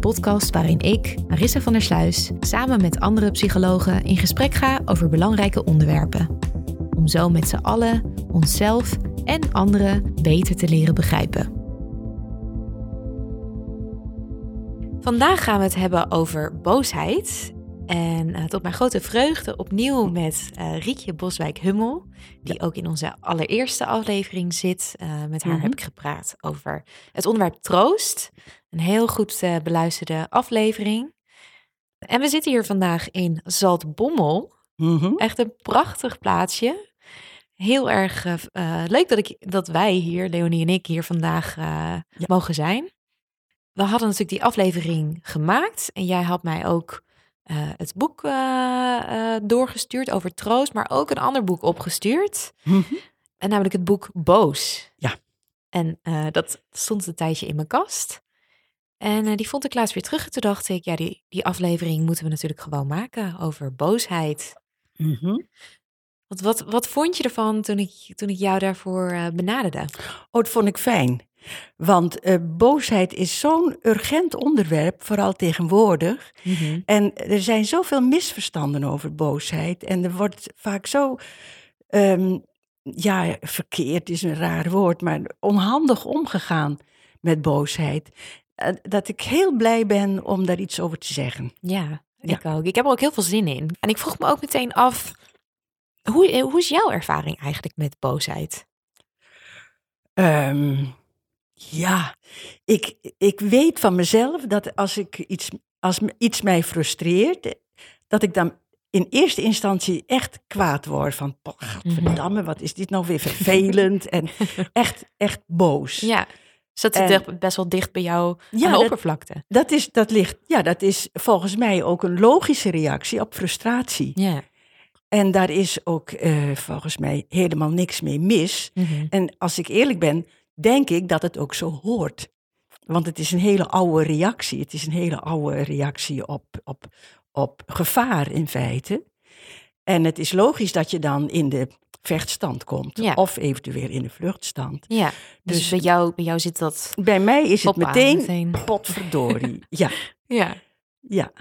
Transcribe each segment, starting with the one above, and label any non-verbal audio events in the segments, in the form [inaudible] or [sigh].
Podcast waarin ik, Marissa van der Sluis, samen met andere psychologen in gesprek ga over belangrijke onderwerpen. Om zo met z'n allen onszelf en anderen beter te leren begrijpen. Vandaag gaan we het hebben over boosheid. En eh, tot mijn grote vreugde opnieuw met eh, Rietje Boswijk-Hummel, die ook in onze allereerste aflevering zit. Eh, met haar Mhm. heb ik gepraat over het onderwerp troost. Een heel goed beluisterde aflevering. En we zitten hier vandaag in Zaltbommel. Mhm. Echt een prachtig plaatsje. Heel erg leuk dat, ik, dat wij hier, Leonie en ik, hier vandaag mogen zijn. We hadden natuurlijk die aflevering gemaakt. En jij had mij ook eh, het boek eh, eh, doorgestuurd over troost, maar ook een ander boek opgestuurd. Mhm. En namelijk het boek Boos. Ja. En dat stond een tijdje in mijn kast. En die vond ik laatst weer terug. En toen dacht ik, ja, die, die aflevering moeten we natuurlijk gewoon maken over boosheid. Mhm. Wat, wat, wat vond je ervan toen ik, toen ik jou daarvoor benaderde? Oh, dat vond ik fijn. Want eh, boosheid is zo'n urgent onderwerp, vooral tegenwoordig. En er zijn zoveel misverstanden over boosheid. En er wordt vaak zo, ehm, ja, verkeerd is een raar woord, maar onhandig omgegaan met boosheid. Dat ik heel blij ben om daar iets over te zeggen. Ja, ik ook. Ik heb er ook heel veel zin in. En ik vroeg me ook meteen af, hoe, eh, hoe is jouw ervaring eigenlijk met boosheid? Ehm, ja, ik, ik weet van mezelf dat als, ik iets, als iets mij frustreert, dat ik dan in eerste instantie echt kwaad word. Van, "Poh, gadverdamme, wat is dit nou weer vervelend? en [laughs] echt, echt boos. Ja, En- echt best wel dicht bij jou Ja, aan de dat- oppervlakte? Dat is, dat, ligt, ja, dat is volgens mij ook een logische reactie op frustratie. Ja. En daar is ook eh, volgens mij helemaal niks mee mis. Mhm. En als ik eerlijk ben, denk ik dat het ook zo hoort. Want het is een hele oude reactie. Het is een hele oude reactie op, op, op gevaar in feite. En het is logisch dat je dan in de vechtstand komt. Ja. Of eventueel in de vluchtstand. Ja, dus, Dus- bij, jou, bij jou zit dat... Bij mij is het meteen, meteen. [laughs] potverdorie. ja, Ja. ja.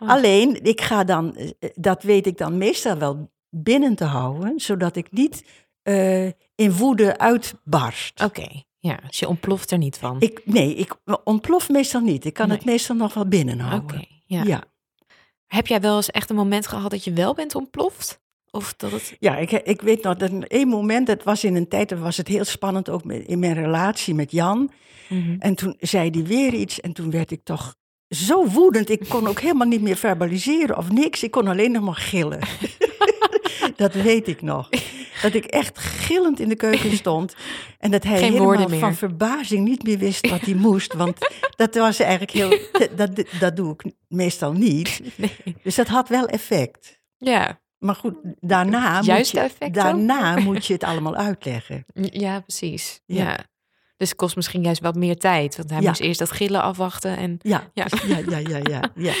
Oh. Alleen, ik ga dan, eh, dat weet ik dan meestal wel binnen te houden. Zodat ik niet eh, in woede uitbarst. Oké, ja, dus je ontploft er niet van. Ik, nee, ik ontplof meestal niet. Ik kan het meestal nog wel binnenhouden. Oké, ja. ja. Heb jij wel eens echt een moment gehad dat je wel bent ontploft? Of dat het... Ja, ik, ik weet nog dat één moment, dat was in een tijd, dat was het heel spannend ook met- in mijn relatie met Jan. Mhm. En toen zei hij weer iets en toen werd ik toch zo woedend. Ik kon ook helemaal niet meer verbaliseren of niks. Ik kon alleen nog maar gillen. [laughs] dat weet ik nog. Dat ik echt gillend in de keuken [laughs] stond. En dat hij Geen helemaal van verbazing niet meer wist wat hij moest. Want [laughs] dat was eigenlijk heel... Dat, dat doe ik meestal niet. [laughs] Nee. Dus dat had wel effect. Ja, Maar goed, daarna, moet je, daarna moet je het allemaal uitleggen. ja precies. Ja. Ja. Dus het kost misschien juist wat meer tijd. Want hij Ja. moest eerst dat gillen afwachten. En Ja, Ja. ja, ja, ja, ja. ja.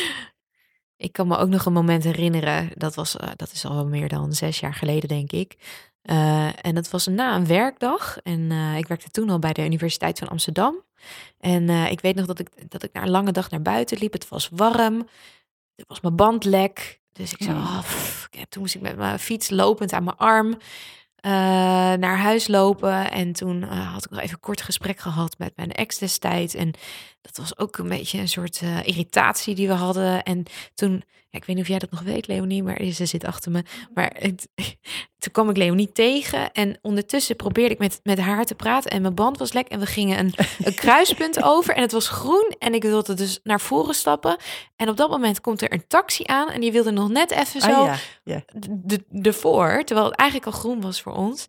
ik kan me ook nog een moment herinneren. Dat, was, eh, dat is al wel meer dan zes jaar geleden, denk ik. Eh, en dat was na een werkdag. En eh, ik werkte toen al bij de Universiteit van Amsterdam. En eh, ik weet nog dat ik, dat ik na een lange dag naar buiten liep. Het was warm. Er was mijn band lek. Dus ik zei, Mm. oh, pff. Toen moest ik met mijn fiets lopend aan mijn arm naar huis lopen. En toen had ik nog even een kort gesprek gehad met mijn ex destijds. En dat was ook een beetje een soort eh, irritatie die we hadden. En toen, ja, ik weet niet of jij dat nog weet, Leonie, maar ze zit achter me. Maar het, [laughs] toen kwam ik Leonie tegen en ondertussen probeerde ik met, met haar te praten en mijn band was lek en we gingen een, een [laughs] kruispunt over en het was groen en ik wilde dus naar voren stappen. En op dat moment komt er een taxi aan en die wilde nog net even zo Ah, ja, ja. de, de, ervoor, terwijl het eigenlijk al groen was voor ons.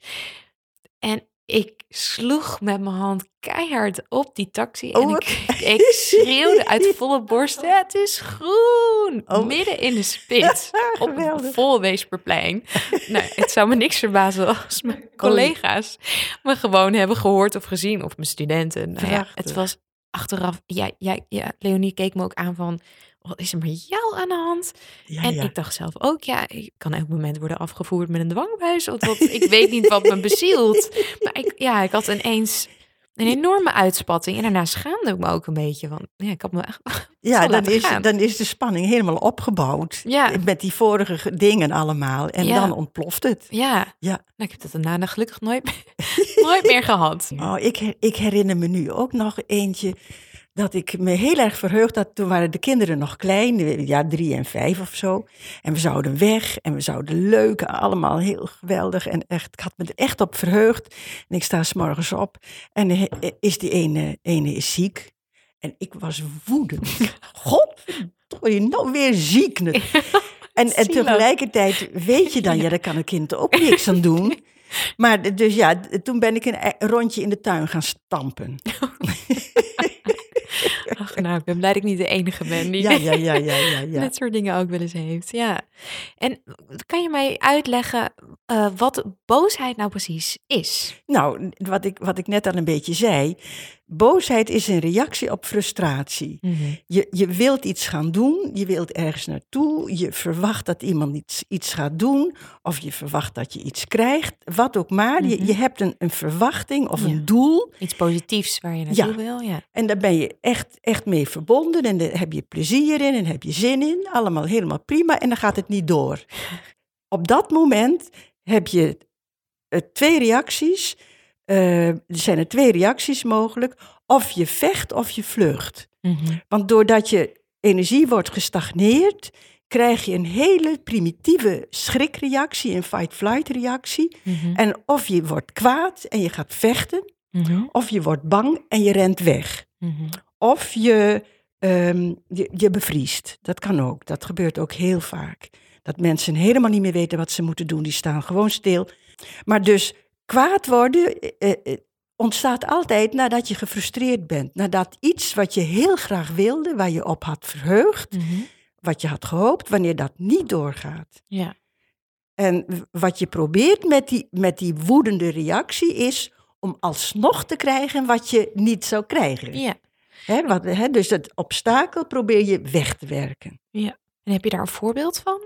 En ik sloeg met mijn hand keihard op die taxi. Oh, en wat- ik, [laughs] ik schreeuwde uit [laughs] volle borst: Het is groen! Oh. Midden in de spits. [laughs] op het Geweldig. vol Weesperplein. nou, het zou me niks verbazen als mijn collega's me gewoon hebben gehoord of gezien. Of mijn studenten. Nou ja, het was achteraf. Ja, ja, ja, Leonie keek me ook aan van. Wat is er met jou aan de hand? Ja, en ja. ik dacht zelf ook, ja, ik kan elk moment worden afgevoerd met een dwangbuis. Want wat, ik weet niet wat me bezielt. [laughs] Maar ik, ja, ik had ineens een enorme uitspatting. En daarna schaamde ik me ook een beetje. Want ja, ik had me [laughs] ja dan, is, gaan. dan is de spanning helemaal opgebouwd. Ja. Met die vorige ge- dingen allemaal. En Ja. dan ontploft het. Ja, Ja. nou, ik heb dat daarna gelukkig nooit, [laughs] nooit meer gehad. Oh, ik, ik herinner me nu ook nog eentje dat ik me heel erg verheugd had. Toen waren de kinderen nog klein, ja, drie en vijf of zo. En we zouden weg en we zouden leuk, allemaal heel geweldig. En echt, ik had me er echt op verheugd. En ik sta s morgens op en is die ene, ene is ziek. En ik was woedend. God, je nou weer ziek. En, en tegelijkertijd weet je dan, ja, daar kan een kind ook niks aan doen. [laughs] Maar dus ja, toen ben ik een e- rondje in de tuin gaan stampen. [laughs] Nou, ik ben blij dat ik niet de enige ben die Ja, ja, ja, ja, ja. ja. [laughs] dit soort dingen ook wel eens heeft. Ja. En kan je mij uitleggen eh, wat boosheid nou precies is? Nou, wat ik, wat ik net al een beetje zei. Boosheid is een reactie op frustratie. Je, je wilt iets gaan doen, je wilt ergens naartoe, je verwacht dat iemand iets, iets gaat doen, of je verwacht dat je iets krijgt, wat ook maar. je, Mhm. je hebt een, een verwachting of Ja. een doel Iets positiefs waar je naartoe Ja. wil. Ja. en daar ben je echt, echt mee verbonden en daar heb je plezier in en heb je zin in. Allemaal helemaal prima en dan gaat het niet door. [laughs] Op dat moment heb je eh, twee reacties. Eh, er zijn er twee reacties mogelijk. Of je vecht of je vlucht. Mhm. Want doordat je energie wordt gestagneerd, krijg je een hele primitieve schrikreactie, een fight-flight reactie. Mhm. En of je wordt kwaad en je gaat vechten, Mhm. of je wordt bang en je rent weg. Of je, ehm, je, je bevriest. Dat kan ook. Dat gebeurt ook heel vaak. Dat mensen helemaal niet meer weten wat ze moeten doen. Die staan gewoon stil. Maar dus kwaad worden eh, eh, ontstaat altijd nadat je gefrustreerd bent. Nadat iets wat je heel graag wilde, waar je op had verheugd, Mhm. wat je had gehoopt, wanneer dat niet doorgaat. Ja. En wat je probeert met die, met die woedende reactie is om alsnog te krijgen wat je niet zou krijgen. Ja. Wat, hè, dus dat obstakel probeer je weg te werken. En heb je daar een voorbeeld van?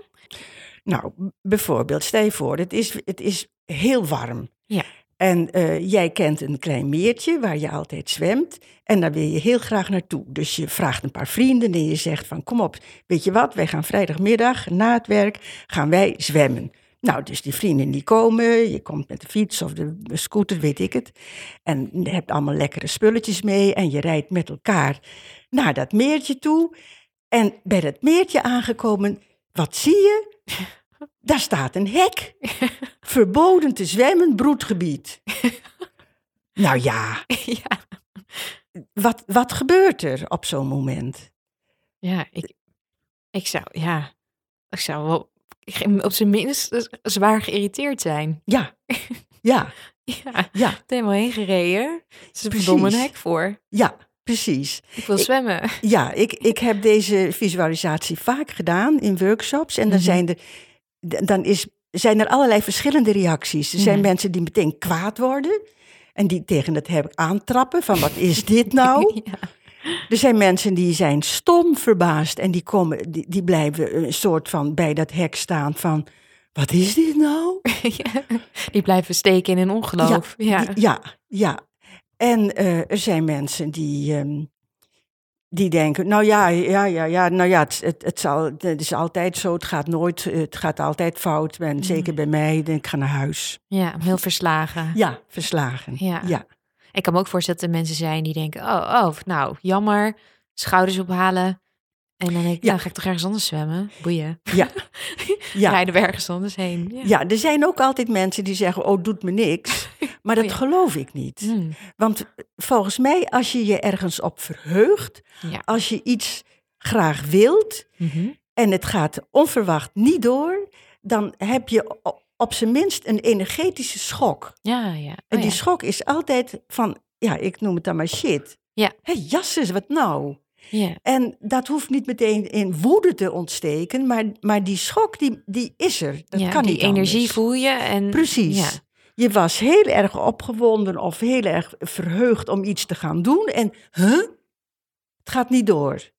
Nou, bijvoorbeeld, stel je voor, het is, het is heel warm. Ja. En eh, jij kent een klein meertje waar je altijd zwemt. En daar wil je heel graag naartoe. Dus je vraagt een paar vrienden en je zegt van... kom op, weet je wat, wij gaan vrijdagmiddag na het werk gaan wij zwemmen. Nou, dus die vrienden die komen, je komt met de fiets of de scooter, weet ik het. En je hebt allemaal lekkere spulletjes mee en je rijdt met elkaar naar dat meertje toe. En bij dat meertje aangekomen, wat zie je? [laughs] Daar staat een hek. [laughs] Verboden te zwemmen, broedgebied. [laughs] Nou ja, [laughs] ja. wat, wat gebeurt er op zo'n moment? Ja, ik, ik zou, ja, ik zou wel op zijn minst zwaar geïrriteerd zijn. Ja, ja, Ja, ja, helemaal heen gereden. Er is een hek voor. ja, precies. Ik wil Ik- zwemmen. Ja, ik, ik heb deze visualisatie vaak gedaan in workshops. En dan, Mhm. zijn, er, dan is, zijn er allerlei verschillende reacties. Er zijn Mhm. mensen die meteen kwaad worden. En die tegen het hek aantrappen van wat is dit nou? [laughs] Ja. Er zijn mensen die zijn stom verbaasd en die, komen, die, die blijven een soort van bij dat hek staan van... Wat is dit nou? [laughs] Ja. Die blijven steken in een ongeloof. Ja. Die- ja, ja. En eh, er zijn mensen die, ehm, die denken, nou ja, ja, ja, ja, nou ja, het, het, het, zal, het is altijd zo, het gaat nooit, het gaat altijd fout. En Mhm. zeker bij mij, denk ik ga naar huis. ja, heel verslagen. Ja, verslagen. Ja. ja. Ik kan me ook voorstellen dat er mensen zijn die denken, oh, oh, nou, jammer, schouders ophalen. En dan denk ik, Ja. nou ga ik toch ergens anders zwemmen. Boeien. Ja. [laughs] Ja. Rijden we ergens anders heen. Ja. Ja, er zijn ook altijd mensen die zeggen, oh, doet me niks. [laughs] Maar dat Oh geloof ik niet. Mm, Want volgens mij, als je je ergens op verheugt, ja. als je iets graag wilt Mhm. en het gaat onverwacht niet door, dan heb je op zijn minst een energetische schok. Ja, ja. Oh, En die schok is altijd van, ja, ik noem het dan maar shit. Ja. Hé, jasses, wat nou? Ja. En dat hoeft niet meteen in woede te ontsteken, maar, maar die schok, die, die is er. Dat ja, kan die niet energie anders. voel je. En, Precies. Ja. Je was heel erg opgewonden of heel erg verheugd om iets te gaan doen. En, huh? Het gaat niet door.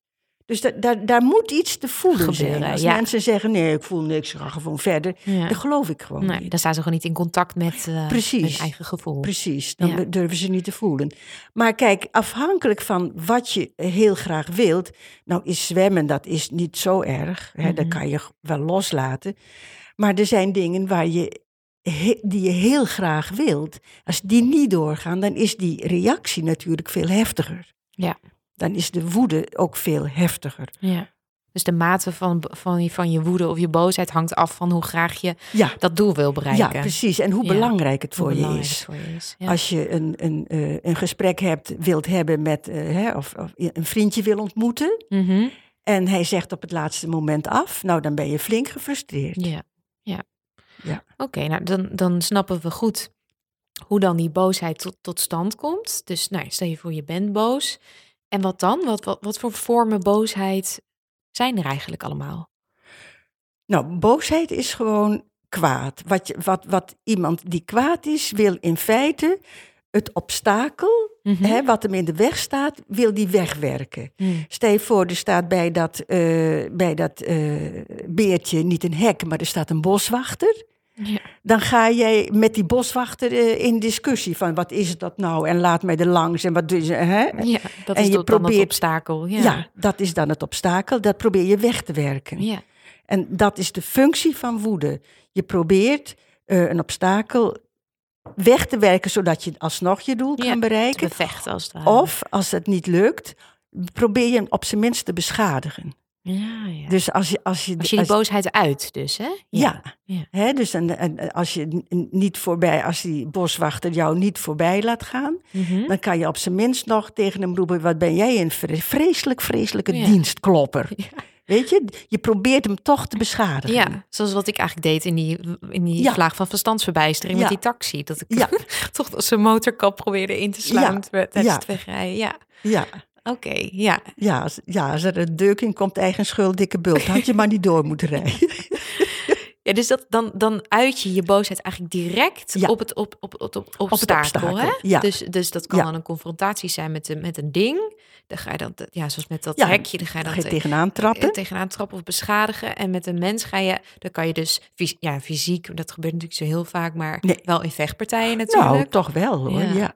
Dus da daar, daar moet iets te voelen zijn. Gebeuren, Als ja. mensen zeggen, nee, ik voel niks, ik ga gewoon verder. Ja. Dat geloof ik gewoon Nee, niet. dan staan ze gewoon niet in contact met eh, hun eigen gevoel. Precies, dan Ja. durven ze niet te voelen. Maar kijk, afhankelijk van wat je heel graag wilt. Nou, is zwemmen, dat is niet zo erg. Hè, Dat Mhm. kan je wel loslaten. Maar er zijn dingen waar je, die je heel graag wilt. Als die niet doorgaan, dan is die reactie natuurlijk veel heftiger. Ja. Dan is de woede ook veel heftiger. Ja. Dus de mate van, van, je, van je woede of je boosheid hangt af van hoe graag je Ja, dat doel wil bereiken. ja precies. En hoe Ja. belangrijk het voor je is. het voor je is. Ja. Als je een, een, eh, een gesprek hebt, wilt hebben met, eh, hè, of, of een vriendje wil ontmoeten. Mhm. En hij zegt op het laatste moment af. Nou, dan ben je flink gefrustreerd. Ja, ja. Ja. Oké, nou dan, dan snappen we goed hoe dan die boosheid tot, tot stand komt. Dus nou, stel je voor je bent boos. En wat dan? Wat, wat, wat voor vormen boosheid zijn er eigenlijk allemaal? Nou, boosheid is gewoon kwaad. Wat, je, wat, wat iemand die kwaad is, wil in feite het obstakel, Mhm. hè, wat hem in de weg staat, wil die wegwerken. Hmm. Stel je voor, er staat bij dat, eh, bij dat eh, beertje niet een hek, maar er staat een boswachter. Ja. Dan ga jij met die boswachter eh, in discussie van wat is dat nou en laat mij er langs en wat je. Hè? ja, dat En is je dan het probeert- obstakel. Ja. Ja. dat is dan het obstakel. Dat probeer je weg te werken. ja. En dat is de functie van woede. Je probeert eh, een obstakel weg te werken zodat je alsnog je doel Ja, kan te bereiken. bevechten als het ware. Of als het niet lukt, probeer je hem op zijn minst te beschadigen. Ja, ja. Dus als je, als je, als je die boosheid uit, dus hè? Ja. Ja. Hè, dus en, en als je niet voorbij, als die boswachter jou niet voorbij laat gaan, Mhm. dan kan je op zijn minst nog tegen hem roepen: wat ben jij een vre- vreselijk, vreselijke Ja. dienstklopper. [laughs] Ja. Weet je, je probeert hem toch te beschadigen. Ja, zoals wat ik eigenlijk deed in die, in die Ja. vlaag van verstandsverbijstering met die taxi. Dat ik [laughs] toch zijn motorkap probeerde in te slaan tijdens het wegrijden. Ja, ja. Oké. ja. Ja, als, ja, als er een deuk in komt, eigen schuld, dikke bult. Had je maar niet door moeten [laughs] rijden. ja, dus dat, dan, dan uit je je boosheid eigenlijk direct Ja. op het, op, op, op, op, obstakel. obstakel, hè? ja. Dus, dus dat kan Ja. dan een confrontatie zijn met, een- met een ding. Dan ga je dan, ja, zoals met dat hekje, dan ga je Dan dan ga je te- tegenaan eh, trappen. tegenaan trappen of beschadigen. En met een mens ga je, dan kan je dus fys- ja, fysiek, dat gebeurt natuurlijk zo heel vaak, maar Nee. wel in vechtpartijen natuurlijk. Nou, toch wel hoor. Ja.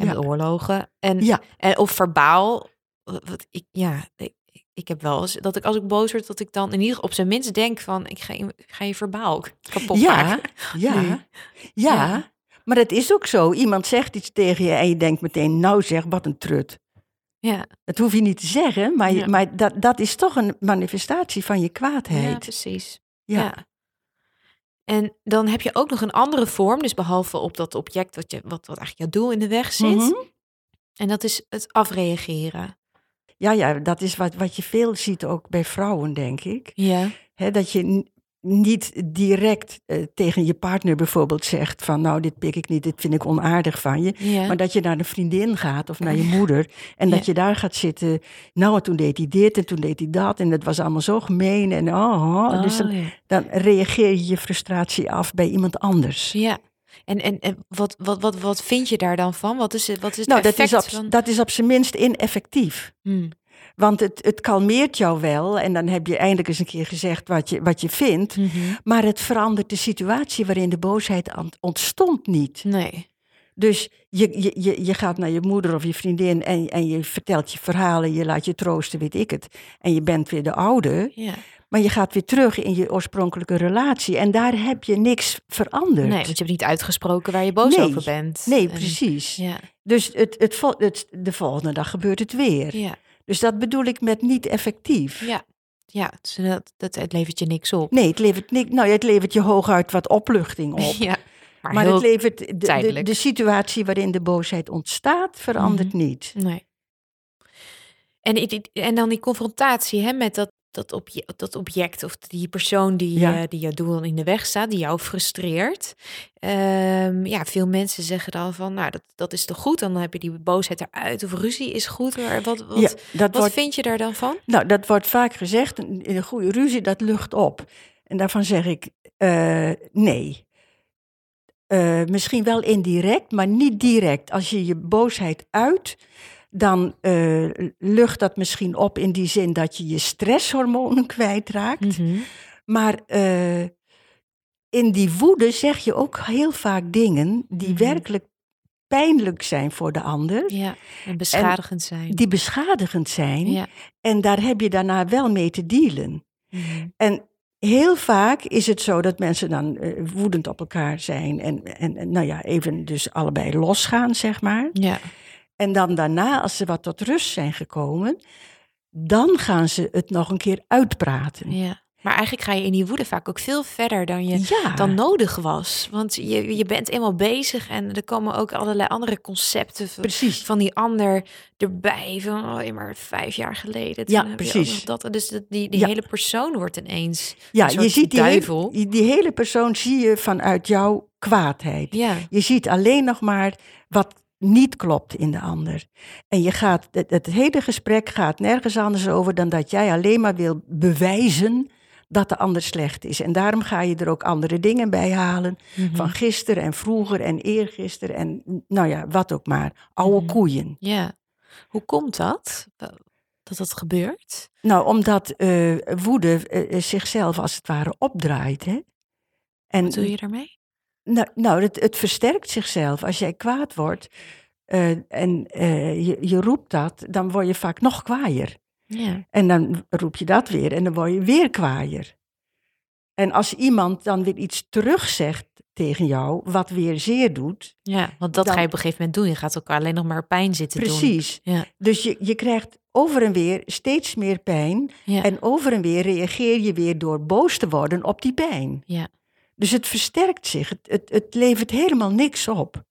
En ja. oorlogen. En, Ja. en of verbaal, wat ik, ja, ik, ik heb wel eens dat ik als ik boos word, dat ik dan in ieder geval op zijn minst denk van, ik ga je, ik ga je verbaal kapot Ja, maken. [laughs] ja, ja, Ja. Maar het is ook zo. Iemand zegt iets tegen je en je denkt meteen, nou zeg, wat een trut. Ja, Dat hoef je niet te zeggen, maar, je- Ja. maar dat, dat is toch een manifestatie van je ja, kwaadheid. precies. Ja. Ja. En dan heb je ook nog een andere vorm, dus behalve op dat object wat, je, wat, wat eigenlijk jouw doel in de weg zit. Mhm. En dat is het afreageren. ja, ja, dat is wat, wat je veel ziet ook bij vrouwen, denk ik. Ja. Dat je niet direct eh, tegen je partner bijvoorbeeld zegt van nou, dit pik ik niet, dit vind ik onaardig van je. ja. Maar dat je naar een vriendin gaat of naar je moeder en dat je daar gaat zitten. Nou, en toen deed hij dit en toen deed hij dat en dat was allemaal zo gemeen. En oh, oh. dus dan, Oh, ja. dan reageer je je frustratie af bij iemand anders. Ja. En, en, en wat, wat, wat, wat vind je daar dan van? Wat is het, wat is het Nou, dat is, op, van... dat is op zijn minst ineffectief. Hmm. Want het, het kalmeert jou wel en dan heb je eindelijk eens een keer gezegd wat je, wat je vindt. Mhm. Maar het verandert de situatie waarin de boosheid ontstond niet. Nee. Dus je, je, je, je gaat naar je moeder of je vriendin en, en je vertelt je verhalen, je laat je troosten, weet ik het. En je bent weer de oude, Ja. maar je gaat weer terug in je oorspronkelijke relatie. En daar heb je niks veranderd. Nee, want je hebt niet uitgesproken waar je boos Nee. over bent. Nee, En- precies. Ja. Dus het, het, het, de volgende dag gebeurt het weer. Ja. Dus dat bedoel ik met niet effectief. Ja. Ja, dus dat, dat, het levert je niks op. Nee, het levert, niet, nou, het levert je hooguit wat opluchting op. [laughs] Ja. Maar, het levert de, de, tijdelijk. de situatie waarin de boosheid ontstaat, verandert niet. Nee. En, en dan die confrontatie hè, met dat, dat, obje dat object of die persoon die, Ja. eh, die jouw doel in de weg staat, die jou frustreert. Ehm, ja, veel mensen zeggen dan van, nou, dat, dat is toch goed? Dan heb je die boosheid eruit of ruzie is goed. Maar wat, wat, ja, wat wordt, vind je daar dan van? nou, dat wordt vaak gezegd, een, een goede ruzie, dat lucht op. En daarvan zeg ik, eh, nee. Eh, misschien wel indirect, maar niet direct. Als je je boosheid uit, dan eh, lucht dat misschien op in die zin dat je je stresshormonen kwijtraakt. Mhm. Maar eh, in die woede zeg je ook heel vaak dingen die Mhm. werkelijk pijnlijk zijn voor de ander, Ja, en beschadigend zijn. die beschadigend zijn. Ja. En daar heb je daarna wel mee te dealen. Mhm. En heel vaak is het zo dat mensen dan eh, woedend op elkaar zijn en, en, en, nou ja, even dus allebei losgaan, zeg maar. ja. En dan daarna, als ze wat tot rust zijn gekomen, dan gaan ze het nog een keer uitpraten. ja. Maar eigenlijk ga je in die woede vaak ook veel verder dan je Ja, dan nodig was. Want je, je bent eenmaal bezig en er komen ook allerlei andere concepten precies. van die ander erbij. Van, oh, maar vijf jaar geleden. Ja, precies. Dat, dus die, die Ja. hele persoon wordt ineens Ja, je ziet die, duivel. hele- die hele persoon zie je vanuit jouw kwaadheid. Ja, Je ziet alleen nog maar wat niet klopt in de ander. En je gaat, het, het hele gesprek gaat nergens anders over dan dat jij alleen maar wil bewijzen dat de ander slecht is. En daarom ga je er ook andere dingen bij halen. Mhm. Van gisteren en vroeger en eergisteren en nou ja, wat ook maar. Oude Mhm. koeien. ja. Hoe komt dat? Dat dat gebeurt? Nou, omdat eh, woede eh, zichzelf als het ware opdraait. Hè? En Wat doe je daarmee? Nou, nou het, het versterkt zichzelf. Als jij kwaad wordt eh, en eh, je, je roept dat, dan word je vaak nog kwaaier. Ja, En dan roep je dat weer en dan word je weer kwaaier. En als iemand dan weer iets terugzegt tegen jou, wat weer zeer doet, ja want dat Dan- ga je op een gegeven moment doen. Je gaat elkaar alleen nog maar pijn zitten doen. precies. Ja, Dus je, je krijgt over en weer steeds meer pijn. ja, En over en weer reageer je weer door boos te worden op die pijn. ja. Dus het versterkt zich. Het, het, het levert helemaal niks op.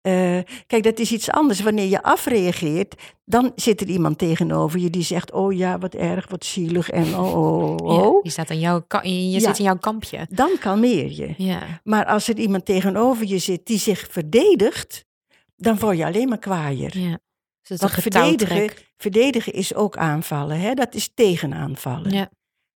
Eh, kijk, dat is iets anders. Wanneer je afreageert, dan zit er iemand tegenover je die zegt: Oh ja, wat erg, wat zielig en oh, oh, oh. Ja, oh. je staat aan jouw, je Ja. zit in jouw kampje. Dan kalmeer je. Ja, Maar als er iemand tegenover je zit die zich verdedigt, dan word je alleen maar kwaaier. ja. Dus een getouwtrek. verdedigen, verdedigen is ook aanvallen, hè? dat is tegenaanvallen. Ja,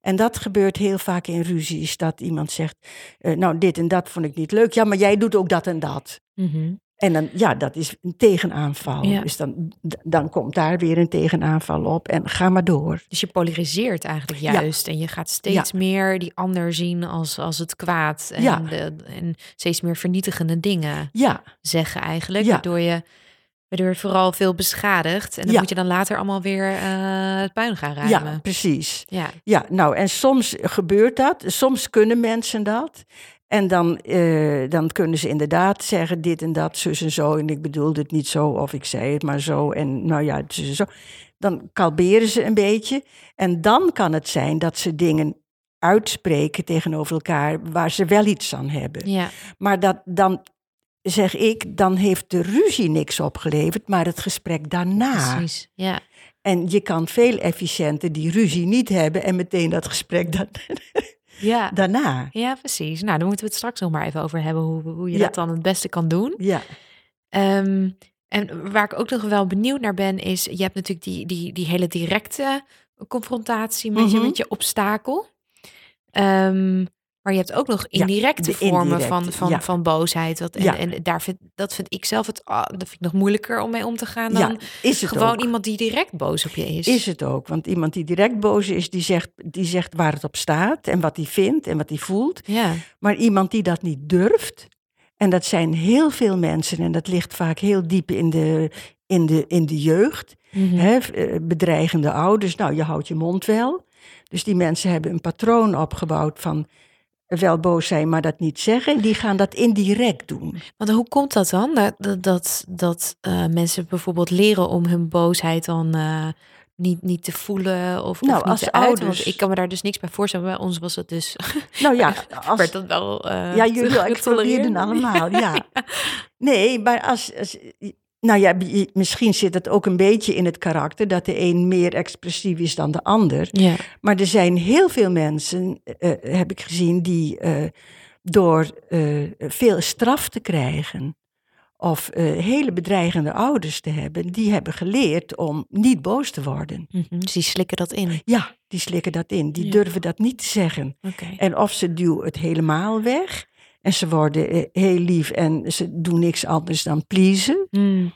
En dat gebeurt heel vaak in ruzies, dat iemand zegt, eh, nou dit en dat vond ik niet leuk. Ja, maar jij doet ook dat en dat. mhm. En dan, ja, dat is een tegenaanval. Ja. Dus dan, dan komt daar weer een tegenaanval op en ga maar door. Dus je polariseert eigenlijk Ja. juist. En je gaat steeds meer die ander zien als, als het kwaad. En, de, en steeds meer vernietigende dingen zeggen eigenlijk. Ja. Waardoor je waardoor vooral veel beschadigt. En dan Ja. moet je dan later allemaal weer eh, het puin gaan ja, ruimen. precies. Ja, Ja, nou en soms gebeurt dat, soms kunnen mensen dat. En dan, eh, dan kunnen ze inderdaad zeggen dit en dat, zus en zo. En ik bedoelde het niet zo, of ik zei het maar zo. En nou ja, zus en zo. Dan kalberen ze een beetje. En dan kan het zijn dat ze dingen uitspreken tegenover elkaar waar ze wel iets aan hebben. ja, Maar dat, dan zeg ik, dan heeft de ruzie niks opgeleverd, maar het gesprek daarna. precies. Ja, En je kan veel efficiënter die ruzie niet hebben en meteen dat gesprek da- [laughs] ja. daarna. ja, precies. Nou, daar moeten we het straks nog maar even over hebben. Hoe, hoe je Ja. dat dan het beste kan doen. Ja, Ehm, en waar ik ook nog wel benieuwd naar ben, is... Je hebt natuurlijk die, die, die hele directe confrontatie met, je, Mhm. met je obstakel. Ehm, maar je hebt ook nog indirecte vormen indirecte, van, van, ja. van boosheid. Dat, en, Ja. en daar vind, dat vind ik zelf het, dat vind ik nog moeilijker om mee om te gaan dan is het gewoon ook. iemand die direct boos op je is. Is het ook. Want iemand die direct boos is, die zegt, die zegt waar het op staat en wat hij vindt en wat hij voelt. Ja, Maar iemand die dat niet durft, en dat zijn heel veel mensen en dat ligt vaak heel diep in de, in de, in de jeugd. Mhm. Hè, eh, bedreigende ouders, nou je houdt je mond wel. Dus die mensen hebben een patroon opgebouwd van wel boos zijn, maar dat niet zeggen. Die gaan dat indirect doen. Want hoe komt dat dan? Dat, dat, dat, eh, mensen bijvoorbeeld leren om hun boosheid dan eh, niet, niet te voelen of, Nou, of niet als te uiten? Want ouders- ik kan me daar dus niks bij voorstellen. Bij ons was het dus, [laughs] Nou ja, [laughs] als, werd dat wel eh ja jullie [laughs] explodeerden allemaal, ja. Nee, maar als, als, nou ja, misschien zit het ook een beetje in het karakter dat de een meer expressief is dan de ander. Ja. Maar er zijn heel veel mensen, eh, eh, heb ik gezien, die eh, door veel straf te krijgen of hele bedreigende ouders te hebben, die hebben geleerd om niet boos te worden. Mhm, Dus die slikken dat in. Ja, die slikken dat in. Die Ja. durven dat niet te zeggen. En of ze duwen het helemaal weg en ze worden eh, heel lief en ze doen niks anders dan pleasen. Mm.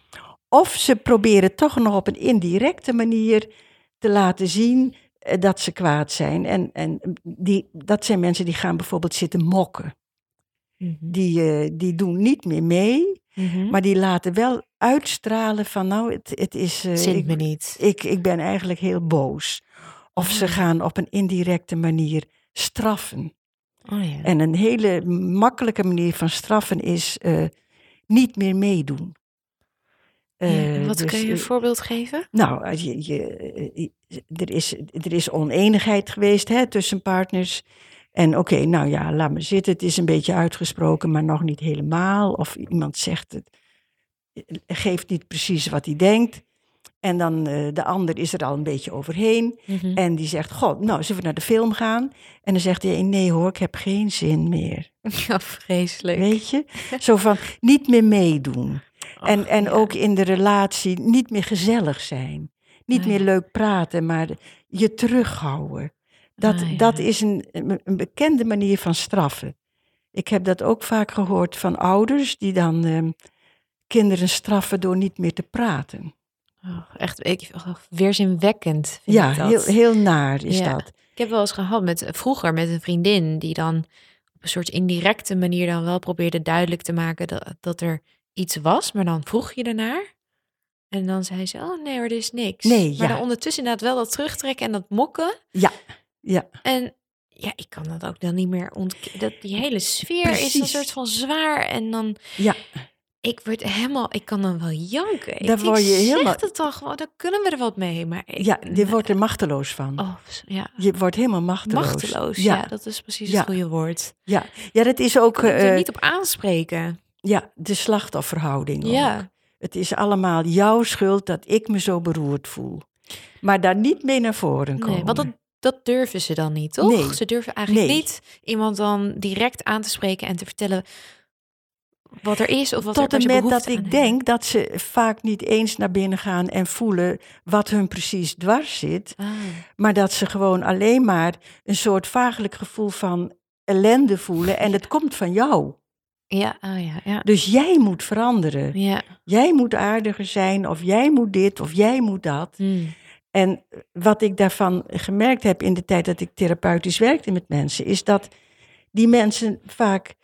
Of ze proberen toch nog op een indirecte manier te laten zien eh, dat ze kwaad zijn. En, en die, dat zijn mensen die gaan bijvoorbeeld zitten mokken. Mhm. Die, eh, die doen niet meer mee, Mhm. maar die laten wel uitstralen van nou, het, het is... Zint ik, me niet. ik, ik ben eigenlijk heel boos. Of ze Ah. gaan op een indirecte manier straffen. Oh ja. En een hele makkelijke manier van straffen is eh, niet meer meedoen. Ja, Eh, Wat dus, kun je een eh, voorbeeld geven? nou, je, je, er, is, er is oneenigheid geweest hè, tussen partners. En oké, nou ja, laat me zitten. Het is een beetje uitgesproken, maar nog niet helemaal. Of iemand zegt het, geeft niet precies wat hij denkt. En dan eh, de ander is er al een beetje overheen. Mhm. En die zegt, god, nou, zullen we naar de film gaan? En dan zegt hij, nee hoor, ik heb geen zin meer. [laughs] Ja, vreselijk. Weet je? Zo van, niet meer meedoen. en en ja. ook in de relatie niet meer gezellig zijn. Niet Nee. meer leuk praten, maar je terughouden. Dat, Ah, ja. dat is een, een een bekende manier van straffen. Ik heb dat ook vaak gehoord van ouders die dan ehm, kinderen straffen door niet meer te praten. Oh, echt ik, oh, weerzinwekkend vind ja, ik dat. heel, heel naar is Ja. dat. Ik heb wel eens gehad met vroeger met een vriendin die dan op een soort indirecte manier dan wel probeerde duidelijk te maken dat, dat er iets was, maar dan vroeg je ernaar. En dan zei ze, oh nee, er is niks. Nee, maar ja. dan ondertussen inderdaad wel dat terugtrekken en dat mokken. Ja, ja. En ja, ik kan dat ook dan niet meer ontkennen. Dat die hele sfeer is een soort van zwaar. En dan, Ja. Ik word helemaal, ik kan dan wel janken. Daar word je helemaal- het gewoon, dan kunnen we er wat mee. Maar ik, Ja, je wordt er machteloos van. Oh, ja. Je wordt helemaal machteloos. Machteloos, ja. Ja, dat is precies Ja. het goede woord. ja. ja dat is ook er eh, niet op aanspreken. ja, de slachtofferhouding. ook. Ja, Het is allemaal jouw schuld dat ik me zo beroerd voel. Maar daar niet mee naar voren komen. nee, want dat, dat durven ze dan niet, toch? Nee. Ze durven eigenlijk Nee. niet iemand dan direct aan te spreken en te vertellen wat er is of wat Tot er en met dat ik denk dat ze vaak niet eens naar binnen gaan en voelen wat hun precies dwars zit. Ah, Maar dat ze gewoon alleen maar een soort vagelijk gevoel van ellende voelen. En het komt van jou. ja, ah, ja, ja. Dus jij moet veranderen. Ja. Jij moet aardiger zijn, of jij moet dit, of jij moet dat. Hmm. En wat ik daarvan gemerkt heb in de tijd dat ik therapeutisch werkte met mensen, is dat die mensen vaak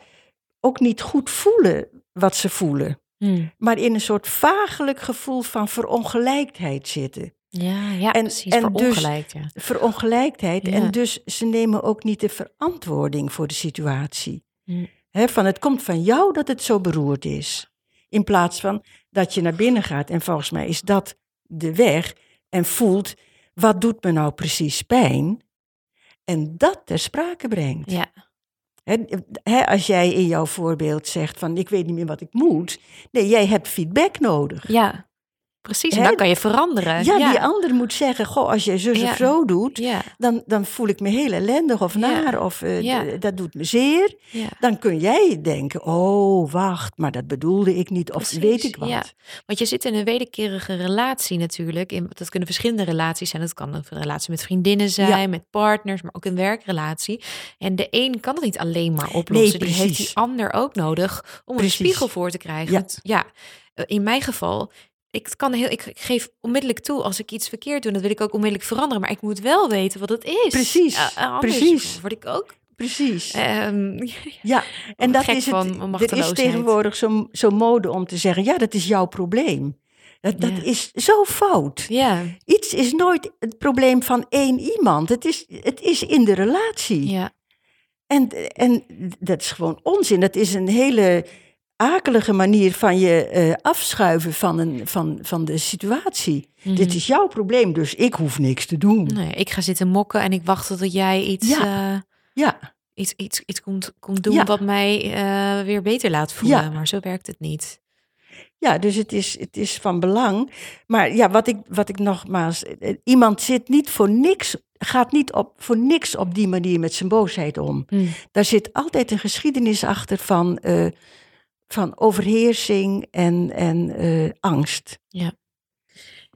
ook niet goed voelen wat ze voelen, Hmm. maar in een soort vagelijk gevoel van verongelijkheid zitten. Ja, ja, En- precies. en verongelijkt, ja. Verongelijkheid Ja. en dus ze nemen ook niet de verantwoording voor de situatie. Hm. Hè, van het komt van jou dat het zo beroerd is. In plaats van dat je naar binnen gaat en volgens mij is dat de weg en voelt wat doet me nou precies pijn en dat ter sprake brengt. Ja, Als jij in jouw voorbeeld zegt van ik weet niet meer wat ik moet, nee, jij hebt feedback nodig. ja. Precies, en dan kan je veranderen. Ja, die ander moet zeggen, goh, als jij zus Ja. of zo doet, Ja, dan, dan voel ik me heel ellendig of naar of eh, dat doet me zeer. Dan kun jij denken, oh wacht, maar dat bedoelde ik niet of weet ik wat. Want je zit in een wederkerige relatie natuurlijk. In, dat kunnen verschillende relaties zijn. Dat kan een relatie met vriendinnen zijn, met partners, maar ook een werkrelatie. En de een kan het niet alleen maar oplossen. die heeft die ander ook nodig om Precies. een spiegel voor te krijgen. Ja, eh, in mijn geval. Ik, kan heel, ik geef onmiddellijk toe als ik iets verkeerd doe. Dat wil ik ook onmiddellijk veranderen. Maar ik moet wel weten wat het is. Precies, Eh, eh, precies. word ik ook... Precies. ehm, [laughs] ja, en dat is het. Er is tegenwoordig zo'n zo mode om te zeggen, ja, dat is jouw probleem. Dat, dat Ja. is zo fout. ja, Iets is nooit het probleem van één iemand. Het is, het is in de relatie. ja, En, en dat is gewoon onzin. Dat is een hele akelige manier van je eh, afschuiven van, een, van, van de situatie. Mhm. Dit is jouw probleem, dus ik hoef niks te doen. Nee, ik ga zitten mokken en ik wacht tot jij iets, Ja. eh, Ja, iets, iets, iets komt, komt doen Ja. wat mij eh, weer beter laat voelen. Ja. Maar zo werkt het niet. Ja, dus het is, het is van belang. Maar ja, wat ik, wat ik nogmaals. Iemand zit niet voor niks. Gaat niet op, voor niks op die manier met zijn boosheid om. Mm. Daar zit altijd een geschiedenis achter van, van overheersing en, en eh, angst.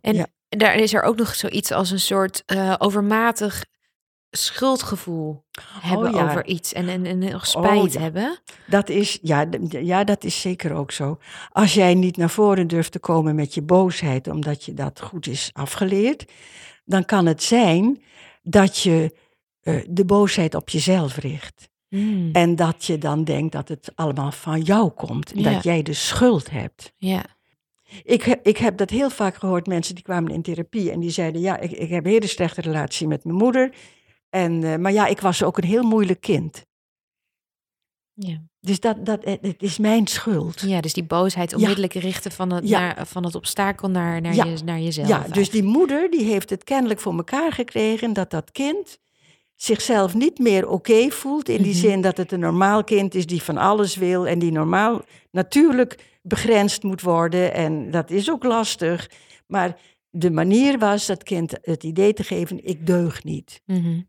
En Ja. daar is er ook nog zoiets als een soort eh, overmatig schuldgevoel hebben Oh ja. over iets en, en, en nog spijt ja. hebben. Dat is, ja, ja, dat is zeker ook zo. Als jij niet naar voren durft te komen met je boosheid, omdat je dat goed is afgeleerd, dan kan het zijn dat je eh, de boosheid op jezelf richt. Mm. En dat je dan denkt dat het allemaal van jou komt. en Ja. Dat jij de schuld hebt. Ja. Ik heb, ik heb dat heel vaak gehoord, mensen die kwamen in therapie en die zeiden: Ja, ik, ik heb een hele slechte relatie met mijn moeder. En, eh, maar ja, ik was ook een heel moeilijk kind. Ja. Dus dat, dat, het het is mijn schuld. ja, dus die boosheid onmiddellijk richten van het, Ja. naar, van het obstakel naar, naar, Ja. je, naar jezelf. Ja, dus die moeder die heeft het kennelijk voor elkaar gekregen dat dat kind zichzelf niet meer oké voelt. In die Mhm. zin dat het een normaal kind is die van alles wil en die normaal natuurlijk begrensd moet worden. En dat is ook lastig. Maar de manier was dat kind het idee te geven: ik deug niet. Mhm.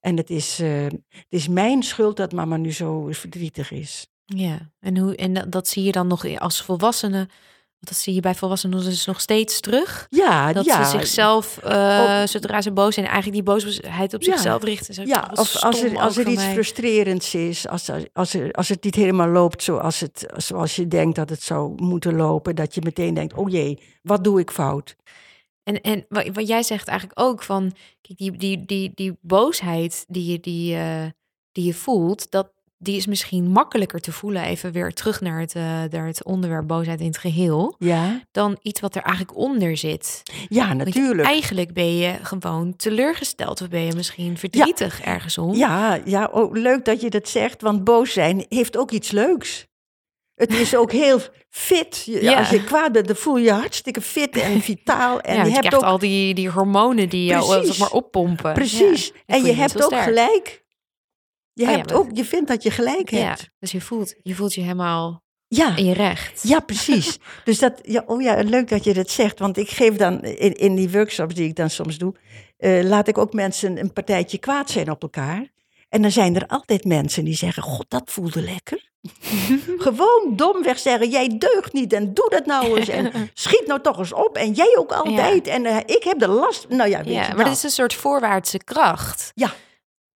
En het is, eh, het is mijn schuld dat mama nu zo verdrietig is. Ja, en, hoe, en dat, dat zie je dan nog als volwassene. Dat zie je bij volwassenen dus nog steeds terug. Ja, Dat ja. ze zichzelf, eh, Op- zodra ze boos zijn, eigenlijk die boosheid op Ja. zichzelf richten. Ja, of als er, als er iets mij. frustrerends is, als, als, er, als het niet helemaal loopt zoals, het, zoals je denkt dat het zou moeten lopen, dat je meteen denkt, oh jee, wat doe ik fout? En, en wat, wat jij zegt eigenlijk ook van, kijk, die, die, die, die boosheid die je, die, die je voelt, dat, die is misschien makkelijker te voelen, even weer terug naar het, naar het onderwerp boosheid in het geheel, Ja, dan iets wat er eigenlijk onder zit. ja Want natuurlijk. eigenlijk ben je gewoon teleurgesteld of ben je misschien verdrietig ergens om. Ja, ja oh, leuk dat je dat zegt, want boos zijn heeft ook iets leuks. Het is ook [laughs] heel fit. Je- Ja. Als je kwaad bent, dan voel je je hartstikke fit en [laughs] vitaal. En ja, je hebt ook al die, die hormonen die jou eh, Precies. zeg maar oppompen. precies. En je hebt ook gelijk. Je, Oh ja, hebt ook, je vindt dat je gelijk Ja, hebt. dus je voelt, je voelt je helemaal Ja. in je recht. Ja, precies. [laughs] dus dat, ja, oh ja, leuk dat je dat zegt. Want ik geef dan in, in die workshops die ik dan soms doe, eh, laat ik ook mensen een partijtje kwaad zijn op elkaar. En dan zijn er altijd mensen die zeggen: God, dat voelde lekker. [laughs] Gewoon domweg zeggen: Jij deugt niet en doe dat nou eens. En [laughs] schiet nou toch eens op. En jij ook altijd. En eh, ik heb de last. Nou ja, weet Ja, je maar dat is een soort voorwaartse kracht. Ja.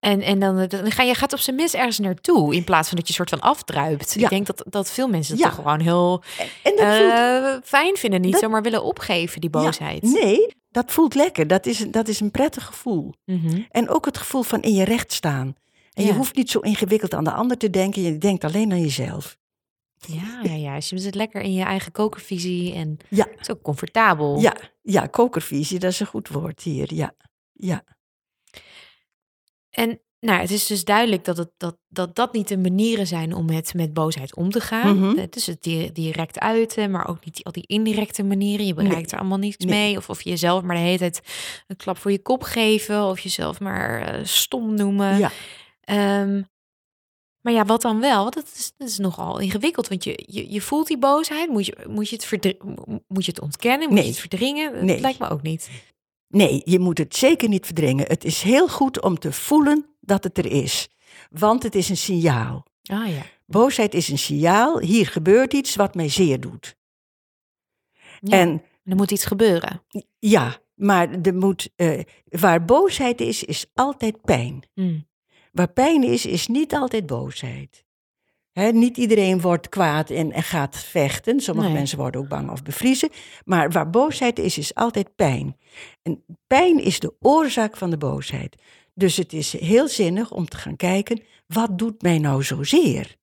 En, en dan, dan ga je gaat op zijn minst ergens naartoe in plaats van dat je soort van afdruipt. Ja. Ik denk dat, dat veel mensen Ja. toch gewoon heel En dat voelt eh, fijn vinden, niet dat- zomaar willen opgeven, die Ja, boosheid. nee, dat voelt lekker. Dat is, een- dat is een prettig gevoel. Mhm. En ook het gevoel van in je recht staan. En je hoeft niet zo ingewikkeld aan de ander te denken. Je denkt alleen aan jezelf. Ja, ja, ja. Dus je zit lekker in je eigen kokervisie en Ja. het is ook comfortabel. Ja, ja, kokervisie, dat is een goed woord hier. Ja, ja. En nou, het is dus duidelijk dat, het, dat, dat dat niet de manieren zijn om met, met boosheid om te gaan. Mhm. Het is het di- direct uiten, maar ook niet die, al die indirecte manieren. Je bereikt Nee. er allemaal niets Nee. mee. Of, of je jezelf maar de hele tijd een klap voor je kop geven. Of jezelf maar eh, stom noemen. ja. Ehm, maar ja, wat dan wel? Want dat is, dat is nogal ingewikkeld. Want je, je, je voelt die boosheid. Moet je, moet, je het moet je het ontkennen? Moet Nee. je het verdringen? Dat Nee. lijkt me ook niet. Nee, je moet het zeker niet verdringen. Het is heel goed om te voelen dat het er is. Want het is een signaal. Ah ja. Boosheid is een signaal. Hier gebeurt iets wat mij zeer doet. ja. En er moet iets gebeuren. ja, maar er moet, eh, waar boosheid is, is altijd pijn. Mm. Waar pijn is, is niet altijd boosheid. Niet iedereen wordt kwaad en, en gaat vechten. Sommige Nee. mensen worden ook bang of bevriezen. Maar waar boosheid is, is altijd pijn. En pijn is de oorzaak van de boosheid. Dus het is heel zinnig om te gaan kijken, wat doet mij nou zozeer?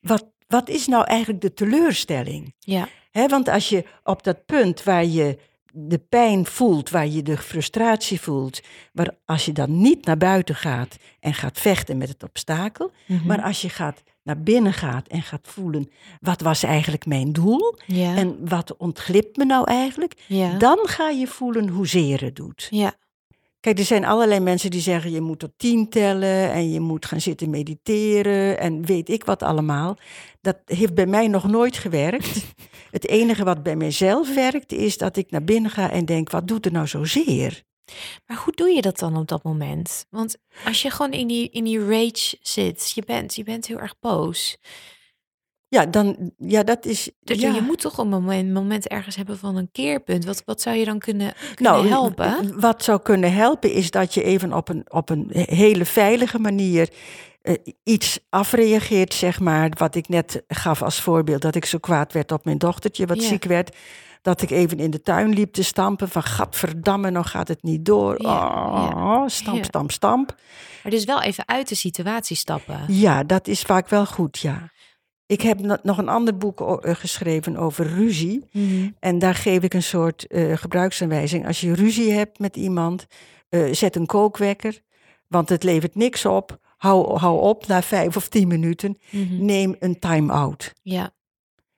Wat, wat is nou eigenlijk de teleurstelling? Ja. Want als je op dat punt waar je de pijn voelt, waar je de frustratie voelt, waar als je dan niet naar buiten gaat en gaat vechten met het obstakel, Mhm. maar als je gaat naar binnen gaat en gaat voelen, wat was eigenlijk mijn doel ja. en wat ontglipt me nou eigenlijk, ja. dan ga je voelen hoezeer het doet. ja. Kijk, er zijn allerlei mensen die zeggen je moet tot tien tellen en je moet gaan zitten mediteren en weet ik wat allemaal. Dat heeft bij mij nog nooit gewerkt. [laughs] Het enige wat bij mijzelf werkt, is dat ik naar binnen ga en denk: wat doet er nou zozeer? Maar hoe doe je dat dan op dat moment? Want als je gewoon in die, in die rage zit, je bent, je bent heel erg boos. Ja, dan, ja dat is. Dus ja. je moet toch een moment, moment ergens hebben van een keerpunt. Wat, wat zou je dan kunnen, kunnen Nou, helpen? Wat zou kunnen helpen is dat je even op een, op een hele veilige manier eh, iets afreageert, zeg maar. Wat ik net gaf als voorbeeld, dat ik zo kwaad werd op mijn dochtertje, wat Ja. ziek werd. Dat ik even in de tuin liep te stampen van, gadverdamme, nou gaat het niet door. Ja, Oh, stamp, ja. stamp, stamp. Maar dus wel even uit de situatie stappen. Ja, dat is vaak wel goed, ja. Ik heb no- nog een ander boek eh, geschreven over ruzie. Mhm. En daar geef ik een soort eh, gebruiksaanwijzing. Als je ruzie hebt met iemand, zet een kookwekker, want het levert niks op. Hou, hou op na vijf of tien minuten. Mhm. Neem een time-out. Ja,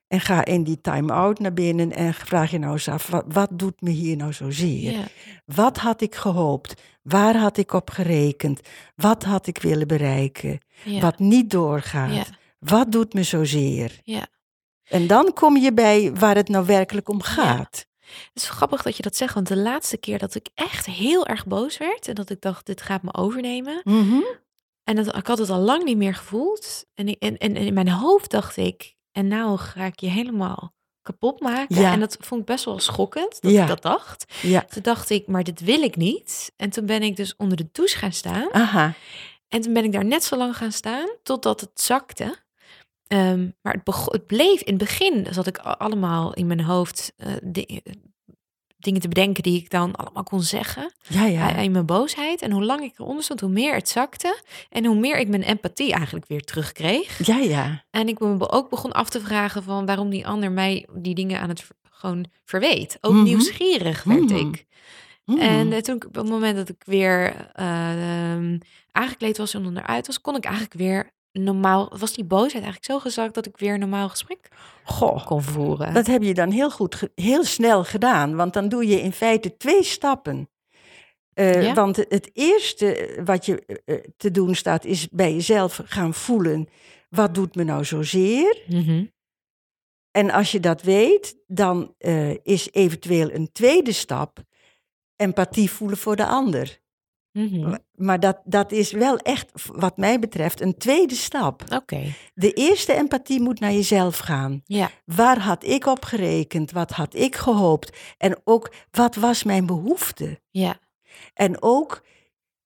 En ga in die time-out naar binnen en vraag je nou eens af, wat, wat doet me hier nou zozeer? ja, Wat had ik gehoopt? Waar had ik op gerekend? Wat had ik willen bereiken? ja, Wat niet doorgaat? ja, Wat doet me zozeer? ja. En dan kom je bij waar het nou werkelijk om gaat. Het is grappig dat je dat zegt, want de laatste keer dat ik echt heel erg boos werd en dat ik dacht, dit gaat me overnemen. Mhm. En dat, ik had het al lang niet meer gevoeld. En, ik- en, en, in mijn hoofd dacht ik, en nou ga ik je helemaal kapot maken. Ja. En dat vond ik best wel schokkend, dat Ja. ik dat dacht. Ja, Toen dacht ik, maar dit wil ik niet. En toen ben ik dus onder de douche gaan staan. aha. En toen ben ik daar net zo lang gaan staan totdat het zakte. Ehm, maar het, het bleef in het begin, zat ik allemaal in mijn hoofd eh, dingen te bedenken die ik dan allemaal kon zeggen. Ja, ja. In mijn boosheid. En hoe lang ik eronder stond, hoe meer het zakte. En hoe meer ik mijn empathie eigenlijk weer terugkreeg. Ja, ja. En ik me ook begon af te vragen van waarom die ander mij die dingen aan het gewoon verweet. Ook Mhm. nieuwsgierig werd Mhm. ik. Mm. En eh, toen op het moment dat ik weer eh, ehm, aangekleed was en onderuit was, kon ik eigenlijk weer normaal, was die boosheid eigenlijk zo gezakt dat ik weer een normaal gesprek Goh, kon voeren. dat heb je dan heel goed, heel snel gedaan. Want dan doe je in feite twee stappen. Eh, Ja. Want het eerste wat je eh, eh, te doen staat, is bij jezelf gaan voelen. Wat doet me nou zozeer? Mhm. En als je dat weet, dan eh, is eventueel een tweede stap empathie voelen voor de ander. Mhm. Maar dat, dat is wel echt, wat mij betreft, een tweede stap. Oké, De eerste empathie moet naar jezelf gaan. ja, Waar had ik op gerekend? Wat had ik gehoopt? En ook, wat was mijn behoefte? ja, En ook,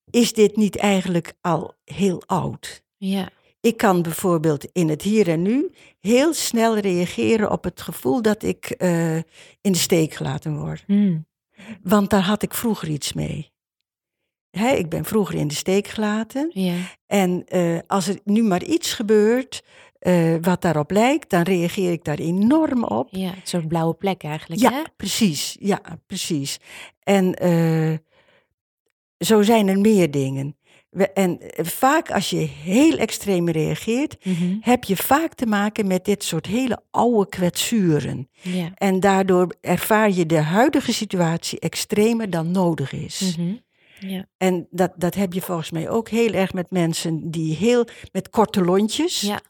is dit niet eigenlijk al heel oud? ja, Ik kan bijvoorbeeld in het hier en nu heel snel reageren op het gevoel dat ik eh, in de steek gelaten word. Mm. Want daar had ik vroeger iets mee. Hè, ik ben vroeger in de steek gelaten. ja, En eh, als er nu maar iets gebeurt eh, wat daarop lijkt, dan reageer ik daar enorm op. ja. Een soort blauwe plek eigenlijk, Ja, hè? precies. Ja, precies. En eh, zo zijn er meer dingen. We- En vaak als je heel extreem reageert, Mhm. heb je vaak te maken met dit soort hele oude kwetsuren. Ja. En daardoor ervaar je de huidige situatie extremer dan nodig is. Mhm. Ja. En dat, dat heb je volgens mij ook heel erg met mensen die heel met korte lontjes. Ja.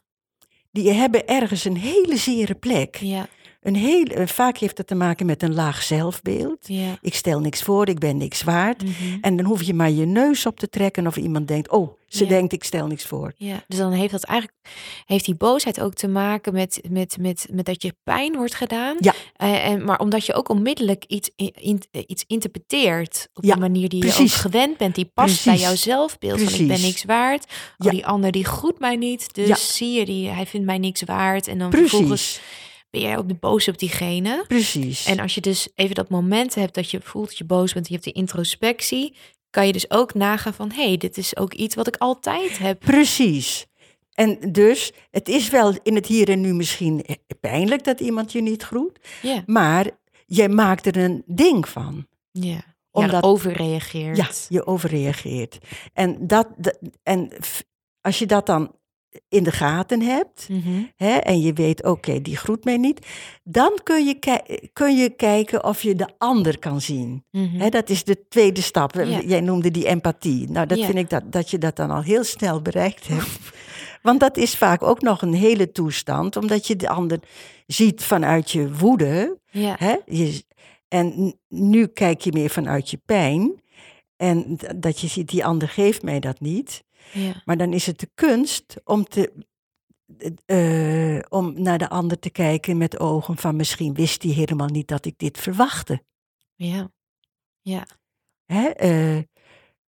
Die hebben ergens een hele zere plek. Ja. Een heel, eh, vaak heeft dat te maken met een laag zelfbeeld. Ja. Ik stel niks voor, ik ben niks waard. Mhm. En dan hoef je maar je neus op te trekken of iemand denkt, oh, ze Ja. denkt ik stel niks voor. Ja, dus dan heeft dat eigenlijk heeft die boosheid ook te maken met, met, met, met dat je pijn wordt gedaan. Ja. Eh, en, maar omdat je ook onmiddellijk iets, in, in- eh, iets interpreteert op Ja, een manier die je precies. ook gewend bent, die past bij Precies. jouw zelfbeeld. Van ik ben Precies. niks waard. Oh, die ander die groet mij niet. Dus zie je, die, hij vindt mij niks waard. En dan vervolgens Precies, ben jij de boos op diegene. precies. En als je dus even dat moment hebt dat je voelt dat je boos bent, je hebt de introspectie, kan je dus ook nagaan van, hé, hey, dit is ook iets wat ik altijd heb. Precies. En dus, het is wel in het hier en nu misschien pijnlijk dat iemand je niet groet, Ja, maar jij maakt er een ding van. ja. Omdat- ja, overreageert. Ja, je overreageert. En, dat, en als je dat dan in de gaten hebt, Mhm. hè, en je weet, oké, die groet mij niet, dan kun je, kun je kijken of je de ander kan zien. Mhm. Hè, dat is de tweede stap. Ja. Jij noemde die empathie. Nou, dat Ja. vind ik dat, dat je dat dan al heel snel bereikt hebt. Want dat is vaak ook nog een hele toestand, omdat je de ander ziet vanuit je woede. Ja. Hè? Je, en nu kijk je meer vanuit je pijn. En dat je ziet, die ander geeft mij dat niet. Ja. Maar dan is het de kunst om, te, eh, om naar de ander te kijken met ogen van misschien wist hij helemaal niet dat ik dit verwachtte. Ja. Ja. Hè? eh,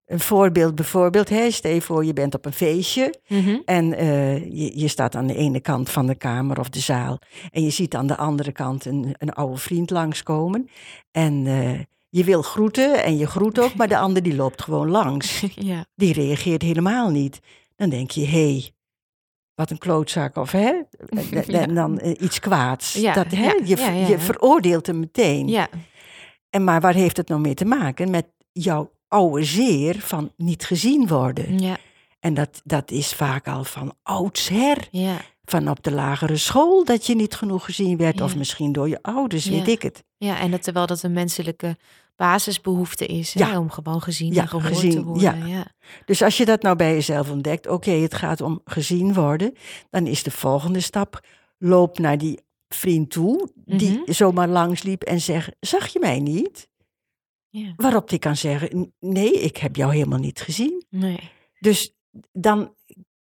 een voorbeeld bijvoorbeeld, hè? stel je voor je bent op een feestje Mhm. en eh, je, je staat aan de ene kant van de kamer of de zaal en je ziet aan de andere kant een, een oude vriend langskomen en eh, je wil groeten en je groet ook, maar de ander die loopt gewoon langs. [laughs] ja. Die reageert helemaal niet. Dan denk je, hé, hey, wat een klootzak of hè, [laughs] en dan eh, iets kwaads. Ja, dat, hè, je, je veroordeelt hem meteen. Ja. En maar waar heeft het nou mee te maken? Met jouw oude zeer van niet gezien worden. Ja. En dat, dat is vaak al van oudsher. Ja. Van op de lagere school dat je niet genoeg gezien werd. Of misschien door je ouders, weet ik het. Ja, en dat terwijl dat een menselijke basisbehoefte is, hè, om gewoon gezien en gehoord gezien, te worden. ja. Dus als je dat nou bij jezelf ontdekt, oké, het gaat om gezien worden, dan is de volgende stap, loop naar die vriend toe, die Mhm. zomaar langsliep en zeg, zag je mij niet? Ja. Waarop die kan zeggen, "N- nee, ik heb jou helemaal niet gezien. Nee. Dus dan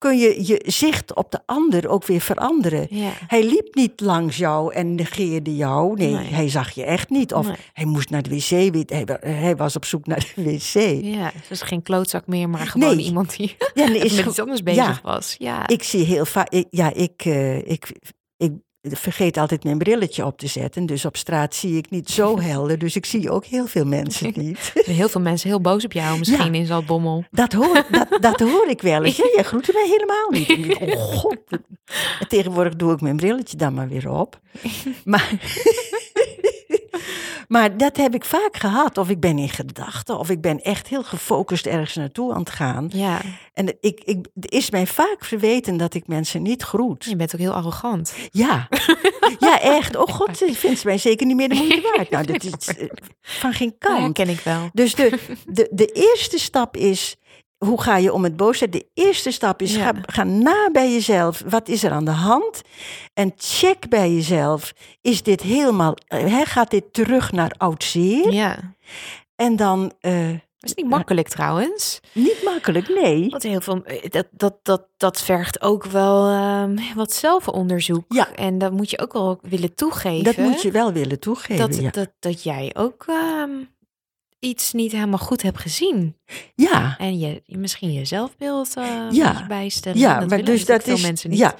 kun je je zicht op de ander ook weer veranderen. Ja. Hij liep niet langs jou en negeerde jou. Nee, Nee. hij zag je echt niet. Of Nee. hij moest naar de wc. Hij, hij was op zoek naar de wc. Ja, dus geen klootzak meer, maar gewoon Nee. iemand die Ja, is [laughs] met iets anders bezig was. Ja. Ik zie heel vaak. Ja, ik, eh, ik, ik vergeet altijd mijn brilletje op te zetten. Dus op straat zie ik niet zo [laughs] helder. Dus ik zie ook heel veel mensen [laughs] niet. Heel veel mensen heel boos op jou, misschien in Zaltbommel. Dat hoor, [laughs] dat, dat hoor ik wel eens. Ja, jij groette mij helemaal niet. Oh god. En tegenwoordig doe ik mijn brilletje dan maar weer op. Maar, maar dat heb ik vaak gehad. Of ik ben in gedachten. Of ik ben echt heel gefocust ergens naartoe aan het gaan. Ja, En ik, ik, het is mij vaak verweten dat ik mensen niet groet. je bent ook heel arrogant. Ja, [laughs] ja echt. Oh god, ze vindt mij zeker niet meer de moeite waard. Nou, dat is eh, van geen kant. ken ik wel. Dus de, de, de [laughs] eerste stap is, hoe ga je om het boosheid? De eerste stap is, Ja. ga, ga na bij jezelf. Wat is er aan de hand? En check bij jezelf, is dit helemaal, eh, hè, gaat dit terug naar oud zeer? Ja. En dan, eh, Dat is niet makkelijk trouwens. niet makkelijk, nee. Want heel veel, eh, dat, dat, dat, dat vergt ook wel ehm, wat zelfonderzoek. Ja. En dat moet je ook wel willen toegeven. Dat moet je wel willen toegeven. dat, ja. dat, dat jij ook ehm, iets niet helemaal goed hebt gezien. ja. En je, misschien je zelfbeeld eh Ja. bijstellen. Ja, dat maar dus dat natuurlijk is. veel mensen niet. Ja,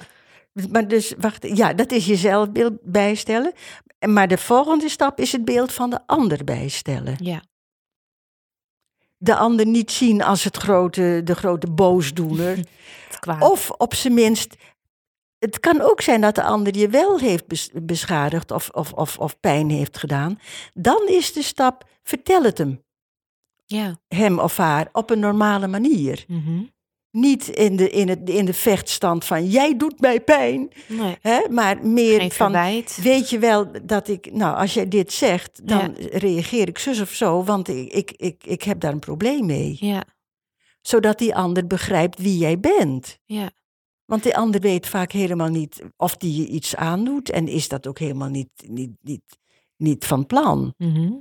maar dus wacht, ja, dat is je zelfbeeld bijstellen. En Maar de volgende stap is het beeld van de ander bijstellen. Ja. De ander niet zien als het grote, de grote boosdoener. [laughs] Of op zijn minst. Het kan ook zijn dat de ander je wel heeft bes- beschadigd of, of, of, of pijn heeft gedaan. Dan is de stap, vertel het hem, Ja. hem of haar, op een normale manier. Mhm. Niet in de, in, het, in de vechtstand van jij doet mij pijn. Nee. Hè? Maar meer Geen van, verwijt. weet je wel dat ik, nou als jij dit zegt, dan reageer ik zus of zo, want ik, ik, ik, ik heb daar een probleem mee. Ja. Zodat die ander begrijpt wie jij bent. Ja. Want die ander weet vaak helemaal niet of die je iets aandoet en is dat ook helemaal niet, niet, niet, niet van plan. Mhm.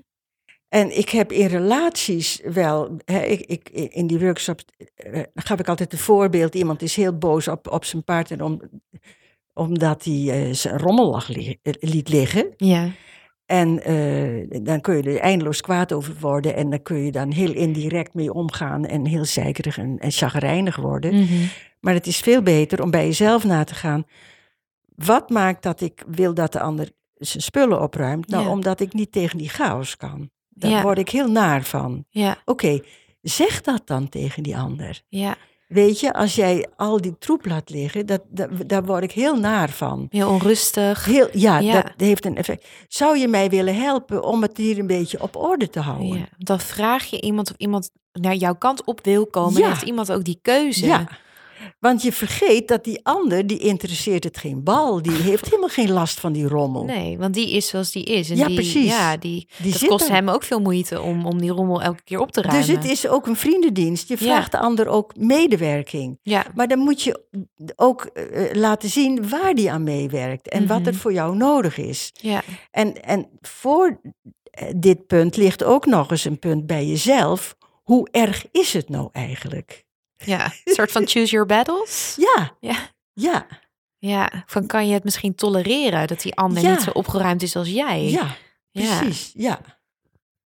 En ik heb in relaties wel, hè, ik, ik, in die workshops eh, gaf ik altijd een voorbeeld. Iemand is heel boos op, op zijn partner om, omdat hij eh, zijn rommel lag li- eh, liet liggen. Ja. En eh, dan kun je er eindeloos kwaad over worden. En dan kun je dan heel indirect mee omgaan en heel zeikerig en, en chagrijnig worden. Mhm. Maar het is veel beter om bij jezelf na te gaan. Wat maakt dat ik wil dat de ander zijn spullen opruimt? Nou, Ja. omdat ik niet tegen die chaos kan. Daar Ja. word ik heel naar van. Ja. Oké, zeg dat dan tegen die ander. Ja. Weet je, als jij al die troep laat liggen, dat, dat, daar word ik heel naar van. Heel onrustig. Heel, ja, Ja. dat heeft een effect. Zou je mij willen helpen om het hier een beetje op orde te houden? Ja. Dan vraag je iemand of iemand naar jouw kant op wil komen. Ja. Heeft iemand ook die keuze. Ja. Want je vergeet dat die ander, die interesseert het geen bal. Die heeft helemaal geen last van die rommel. Nee, want die is zoals die is. En Ja, die, precies. Ja, die, Die dat kost hem ook veel moeite om, om die rommel elke keer op te ruimen. Dus het is ook een vriendendienst. Je Ja. vraagt de ander ook medewerking. Ja, Maar dan moet je ook eh, eh, laten zien waar die aan meewerkt en wat er Mhm. voor jou nodig is. ja, En, en voor eh, dit punt ligt ook nog eens een punt bij jezelf. Hoe erg is het nou eigenlijk? Ja. Een soort van choose your battles. [laughs] Ja, Ja. ja, Ja, van kan je het misschien tolereren dat die ander Ja. niet zo opgeruimd is als jij? ja, Ja. precies. Ja,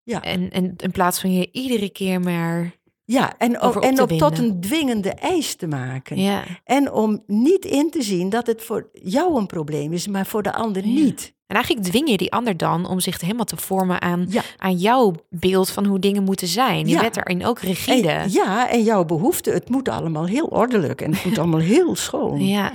ja. En, en in plaats van je iedere keer maar... ja. En, ook, en ook tot een dwingende eis te maken. Ja, En om niet in te zien dat het voor jou een probleem is, maar voor de ander Ja. niet. En eigenlijk dwing je die ander dan om zich helemaal te vormen aan, Ja. aan jouw beeld van hoe dingen moeten zijn. Je Ja. bent daarin ook rigide. En, ja, en jouw behoefte, het moet allemaal heel ordelijk en het moet [laughs] allemaal heel schoon. Ja.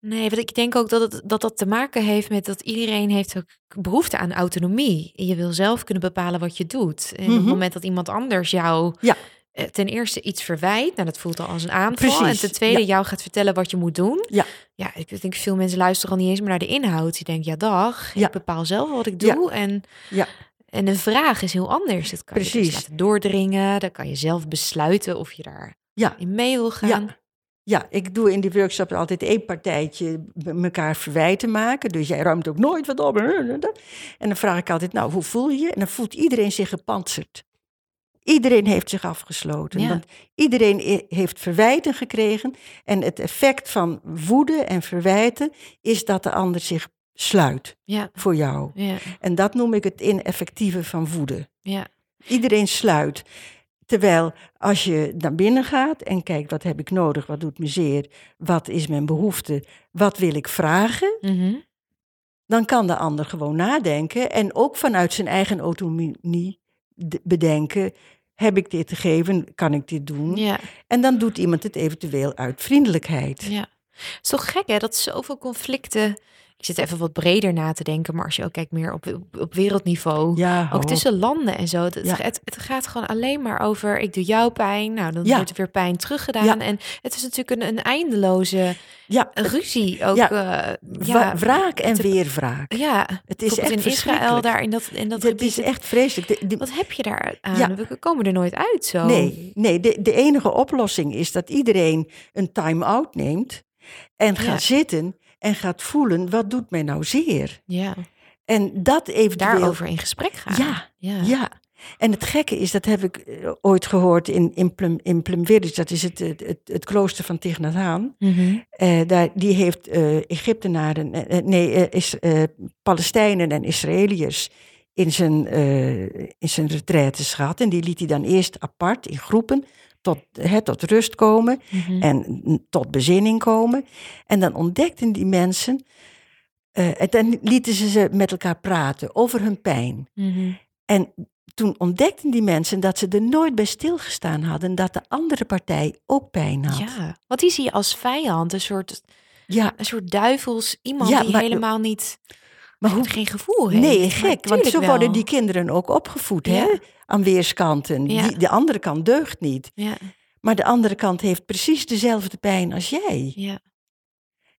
Nee, want ik denk ook dat, het, dat dat te maken heeft met dat iedereen heeft ook behoefte aan autonomie. Je wil zelf kunnen bepalen wat je doet. En op het Mhm. moment dat iemand anders jou Ja. Eh, ten eerste iets verwijt, nou dat voelt al als een aanval. Precies, En ten tweede ja. jou gaat vertellen wat je moet doen. Ja. Ja, ik denk veel mensen luisteren al niet eens meer naar de inhoud. Die denken, ja dag, Ja. ik bepaal zelf wat ik Ja. doe. En, Ja. en een vraag is heel anders. Dat kan je dus Precies. laten doordringen. Dan kan je zelf besluiten of je daar Ja. in mee wil gaan. Ja. Ja, ik doe in die workshop altijd één partijtje elkaar verwijten maken. Dus jij ruimt ook nooit wat op. En dan vraag ik altijd, nou, hoe voel je je? En dan voelt iedereen zich gepantserd. Iedereen heeft zich afgesloten. Ja. Want iedereen heeft verwijten gekregen. En het effect van woede en verwijten is dat de ander zich sluit Ja, voor jou. ja, En dat noem ik het ineffectieve van woede. ja. Iedereen sluit. Terwijl als je naar binnen gaat en kijkt, wat heb ik nodig, wat doet me zeer, wat is mijn behoefte, wat wil ik vragen, Mhm. dan kan de ander gewoon nadenken en ook vanuit zijn eigen autonomie bedenken, heb ik dit te geven, kan ik dit doen? ja. En dan doet iemand het eventueel uit vriendelijkheid. Ja. Het is toch gek hè, dat zoveel conflicten... Ik zit even wat breder na te denken, maar als je ook kijkt meer op, op, wereldniveau... Ja, Ook tussen landen en zo. Het, Ja. het, het gaat gewoon alleen maar over ik doe jou pijn. Nou, dan Ja. wordt er weer pijn teruggedaan. En het is natuurlijk een, een eindeloze ruzie. Ook, ja, wa- wraak en het- weer wraak. ja, Het is echt in Israël daar in dat, in dat Het gebied. is echt vreselijk. De- de- Wat heb je daar aan? We komen er nooit uit zo. Nee, nee de, de enige oplossing is dat iedereen een time-out neemt en gaat zitten en gaat voelen, wat doet mij nou zeer? Ja, En dat eventueel... daarover in gesprek gaan. Ja, ja. Ja. En het gekke is, dat heb ik eh, ooit gehoord in, in, Plum, in dat is het, het, het, het klooster van Thich Nhat Hanh. Mhm. Eh, daar, die heeft eh, Egyptenaren, eh, nee, is, Palestijnen en Israëliërs in zijn, in zijn retraites gehad. En die liet hij dan eerst apart in groepen tot, hè, tot rust komen Mhm. en tot bezinning komen. En dan ontdekten die mensen, eh, en dan lieten ze ze met elkaar praten over hun pijn. Mhm. En toen ontdekten die mensen dat ze er nooit bij stilgestaan hadden dat de andere partij ook pijn had. Ja, die zie je als vijand, een soort, Ja, een soort duivels, iemand Ja, die maar- helemaal niet, maar hoe, geen gevoel heeft. nee, gek, want zo wel. worden die kinderen ook opgevoed, hè? Aan weerskanten. Ja. Die, de andere kant deugt niet. Ja, Maar de andere kant heeft precies dezelfde pijn als jij. ja,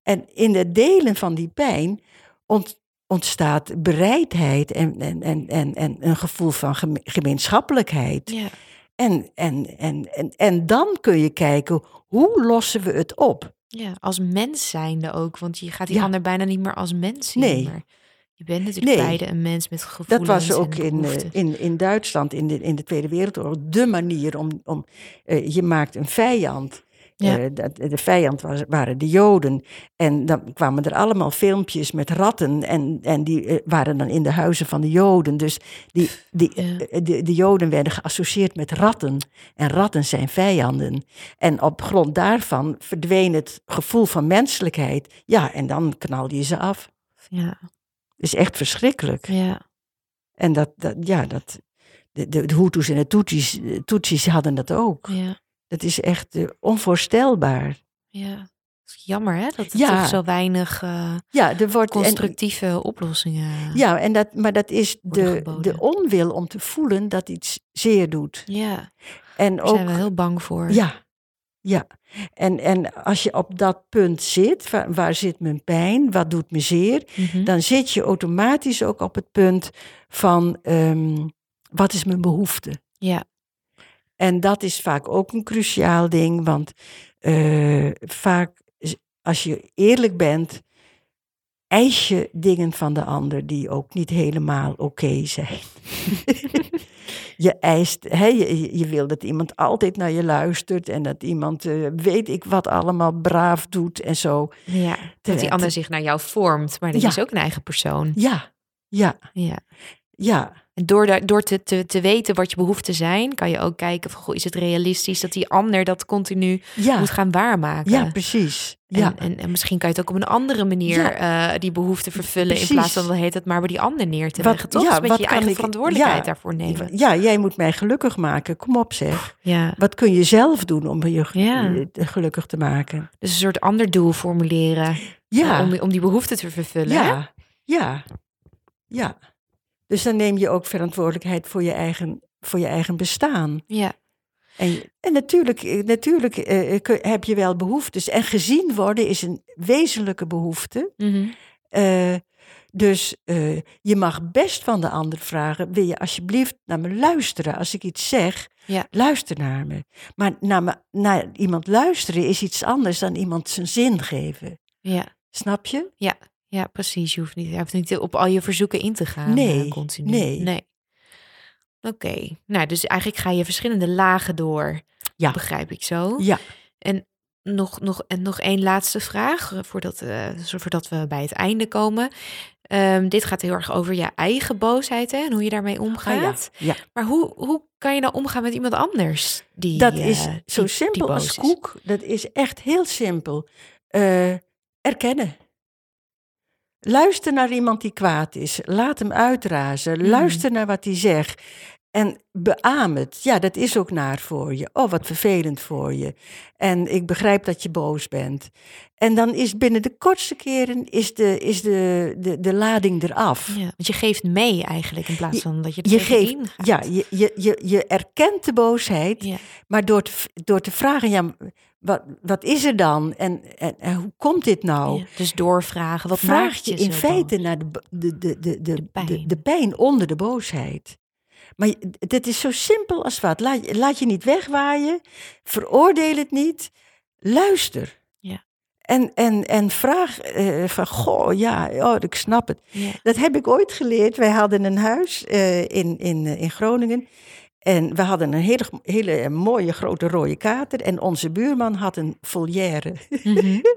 En in het delen van die pijn ont- ontstaat bereidheid en, en, en, en, en een gevoel van geme- gemeenschappelijkheid. ja. En, en, en, en, en dan kun je kijken, hoe lossen we het op? Ja, als mens zijnde ook, want je gaat die Ja. ander bijna niet meer als mens zien. Nee. Maar je bent natuurlijk Nee. beide een mens met gevoelens Dat was ook in, eh, in, in Duitsland in de, in de Tweede Wereldoorlog de manier om. om eh, je maakt een vijand. Ja. Eh, de vijand was, waren de Joden. En dan kwamen er allemaal filmpjes met ratten. En, en die waren dan in de huizen van de Joden. Dus die, die, Ja. de, de Joden werden geassocieerd met ratten. En ratten zijn vijanden. En op grond daarvan verdween het gevoel van menselijkheid. Ja, en dan knalde je ze af. Ja, is echt verschrikkelijk. ja, En dat, dat ja, dat, de, de, de Hutus en de Tutsis, de Tutsis hadden dat ook. ja, Dat is echt eh, onvoorstelbaar. ja. Jammer hè, dat het Ja. toch zo weinig eh, Ja, er wordt, en, constructieve oplossingen... ja en dat, maar dat is de, de onwil om te voelen dat iets zeer doet. ja En daar ook, zijn we heel bang voor. ja, ja. En, en als je op dat punt zit, waar, waar zit mijn pijn, wat doet me zeer, Mhm. dan zit je automatisch ook op het punt van ehm, wat is mijn behoefte? Ja, En dat is vaak ook een cruciaal ding, want eh, vaak als je eerlijk bent, eis je dingen van de ander die ook niet helemaal oké zijn. [laughs] je eist, hè, je, je wil dat iemand altijd naar je luistert en dat iemand eh, weet ik wat allemaal braaf doet en zo. ja. dat die ander zich naar jou vormt, maar dat Ja. is ook een eigen persoon. Ja, ja, Ja. Ja. En door, daar, door te, te, te weten wat je behoeften zijn, kan je ook kijken van, goh, is het realistisch dat die ander dat continu Ja, moet gaan waarmaken? ja precies. Ja. En, en, en misschien kan je het ook op een andere manier Ja. eh, die behoeften vervullen. Precies. In plaats van dat heet het maar bij die ander neer te Wat- leggen. Toch? ja, Dus een wat je eigen ik- verantwoordelijkheid ja, daarvoor nemen. ja, jij moet mij gelukkig maken. Kom op zeg. Ja. Wat kun je zelf doen om je gelukkig te maken? Dus een soort ander doel formuleren. Ja, eh, om, om die behoeften te vervullen. hè? ja, ja, ja. Dus dan neem je ook verantwoordelijkheid voor je eigen, voor je eigen bestaan. Ja. En, en natuurlijk, eh, natuurlijk eh, kun- heb je wel behoeftes. En gezien worden is een wezenlijke behoefte. Mhm. Eh, dus eh, je mag best van de ander vragen: wil je alsjeblieft naar me luisteren als ik iets zeg? Ja. Luister naar me. Maar naar, me, naar iemand luisteren is iets anders dan iemand zijn zin geven. ja. Snap je? Ja, precies. Je hoeft niet, je hoeft niet op al je verzoeken in te gaan. Nee, eh, continu. nee. Oké. Nou, dus eigenlijk ga je verschillende lagen door. Ja. Begrijp ik zo. Ja. En nog, nog, en nog één laatste vraag, eh, voordat, eh, voordat we bij het einde komen. Ehm, dit gaat heel erg over je eigen boosheid hè, en hoe je daarmee omgaat. Ah, ja. Maar hoe, hoe kan je nou omgaan met iemand anders? Die, Dat is zo die simpel als koek. Dat is echt heel simpel. Erkennen. Luister naar iemand die kwaad is. Laat hem uitrazen. Mhm. Luister naar wat hij zegt. En beaam het. Ja, dat is ook naar voor je. Oh, wat vervelend voor je. En ik begrijp dat je boos bent. En dan is binnen de kortste keren is de, is de, de, de lading eraf. Ja, want je geeft mee eigenlijk in plaats van dat je er Je geeft, gaat. ja, je, je, je, je erkent de boosheid. Ja. Maar door te, door te vragen, ja, wat, wat is er dan? En, en, en hoe komt dit nou? Ja, Dus doorvragen, wat Vraag je in feite naar de, de, de, de, de, de, pijn. de, pijn onder de boosheid. Maar dit is zo simpel als wat. Laat, laat je niet wegwaaien. Veroordeel het niet. Luister. Ja. En, en, en vraag eh, van, goh, ja, oh, ik snap het. Ja. Dat heb ik ooit geleerd. Wij hadden een huis eh, in, in, eh, in Groningen. En we hadden een hele, hele mooie grote rode kater. En onze buurman had een volière. Mhm. [laughs]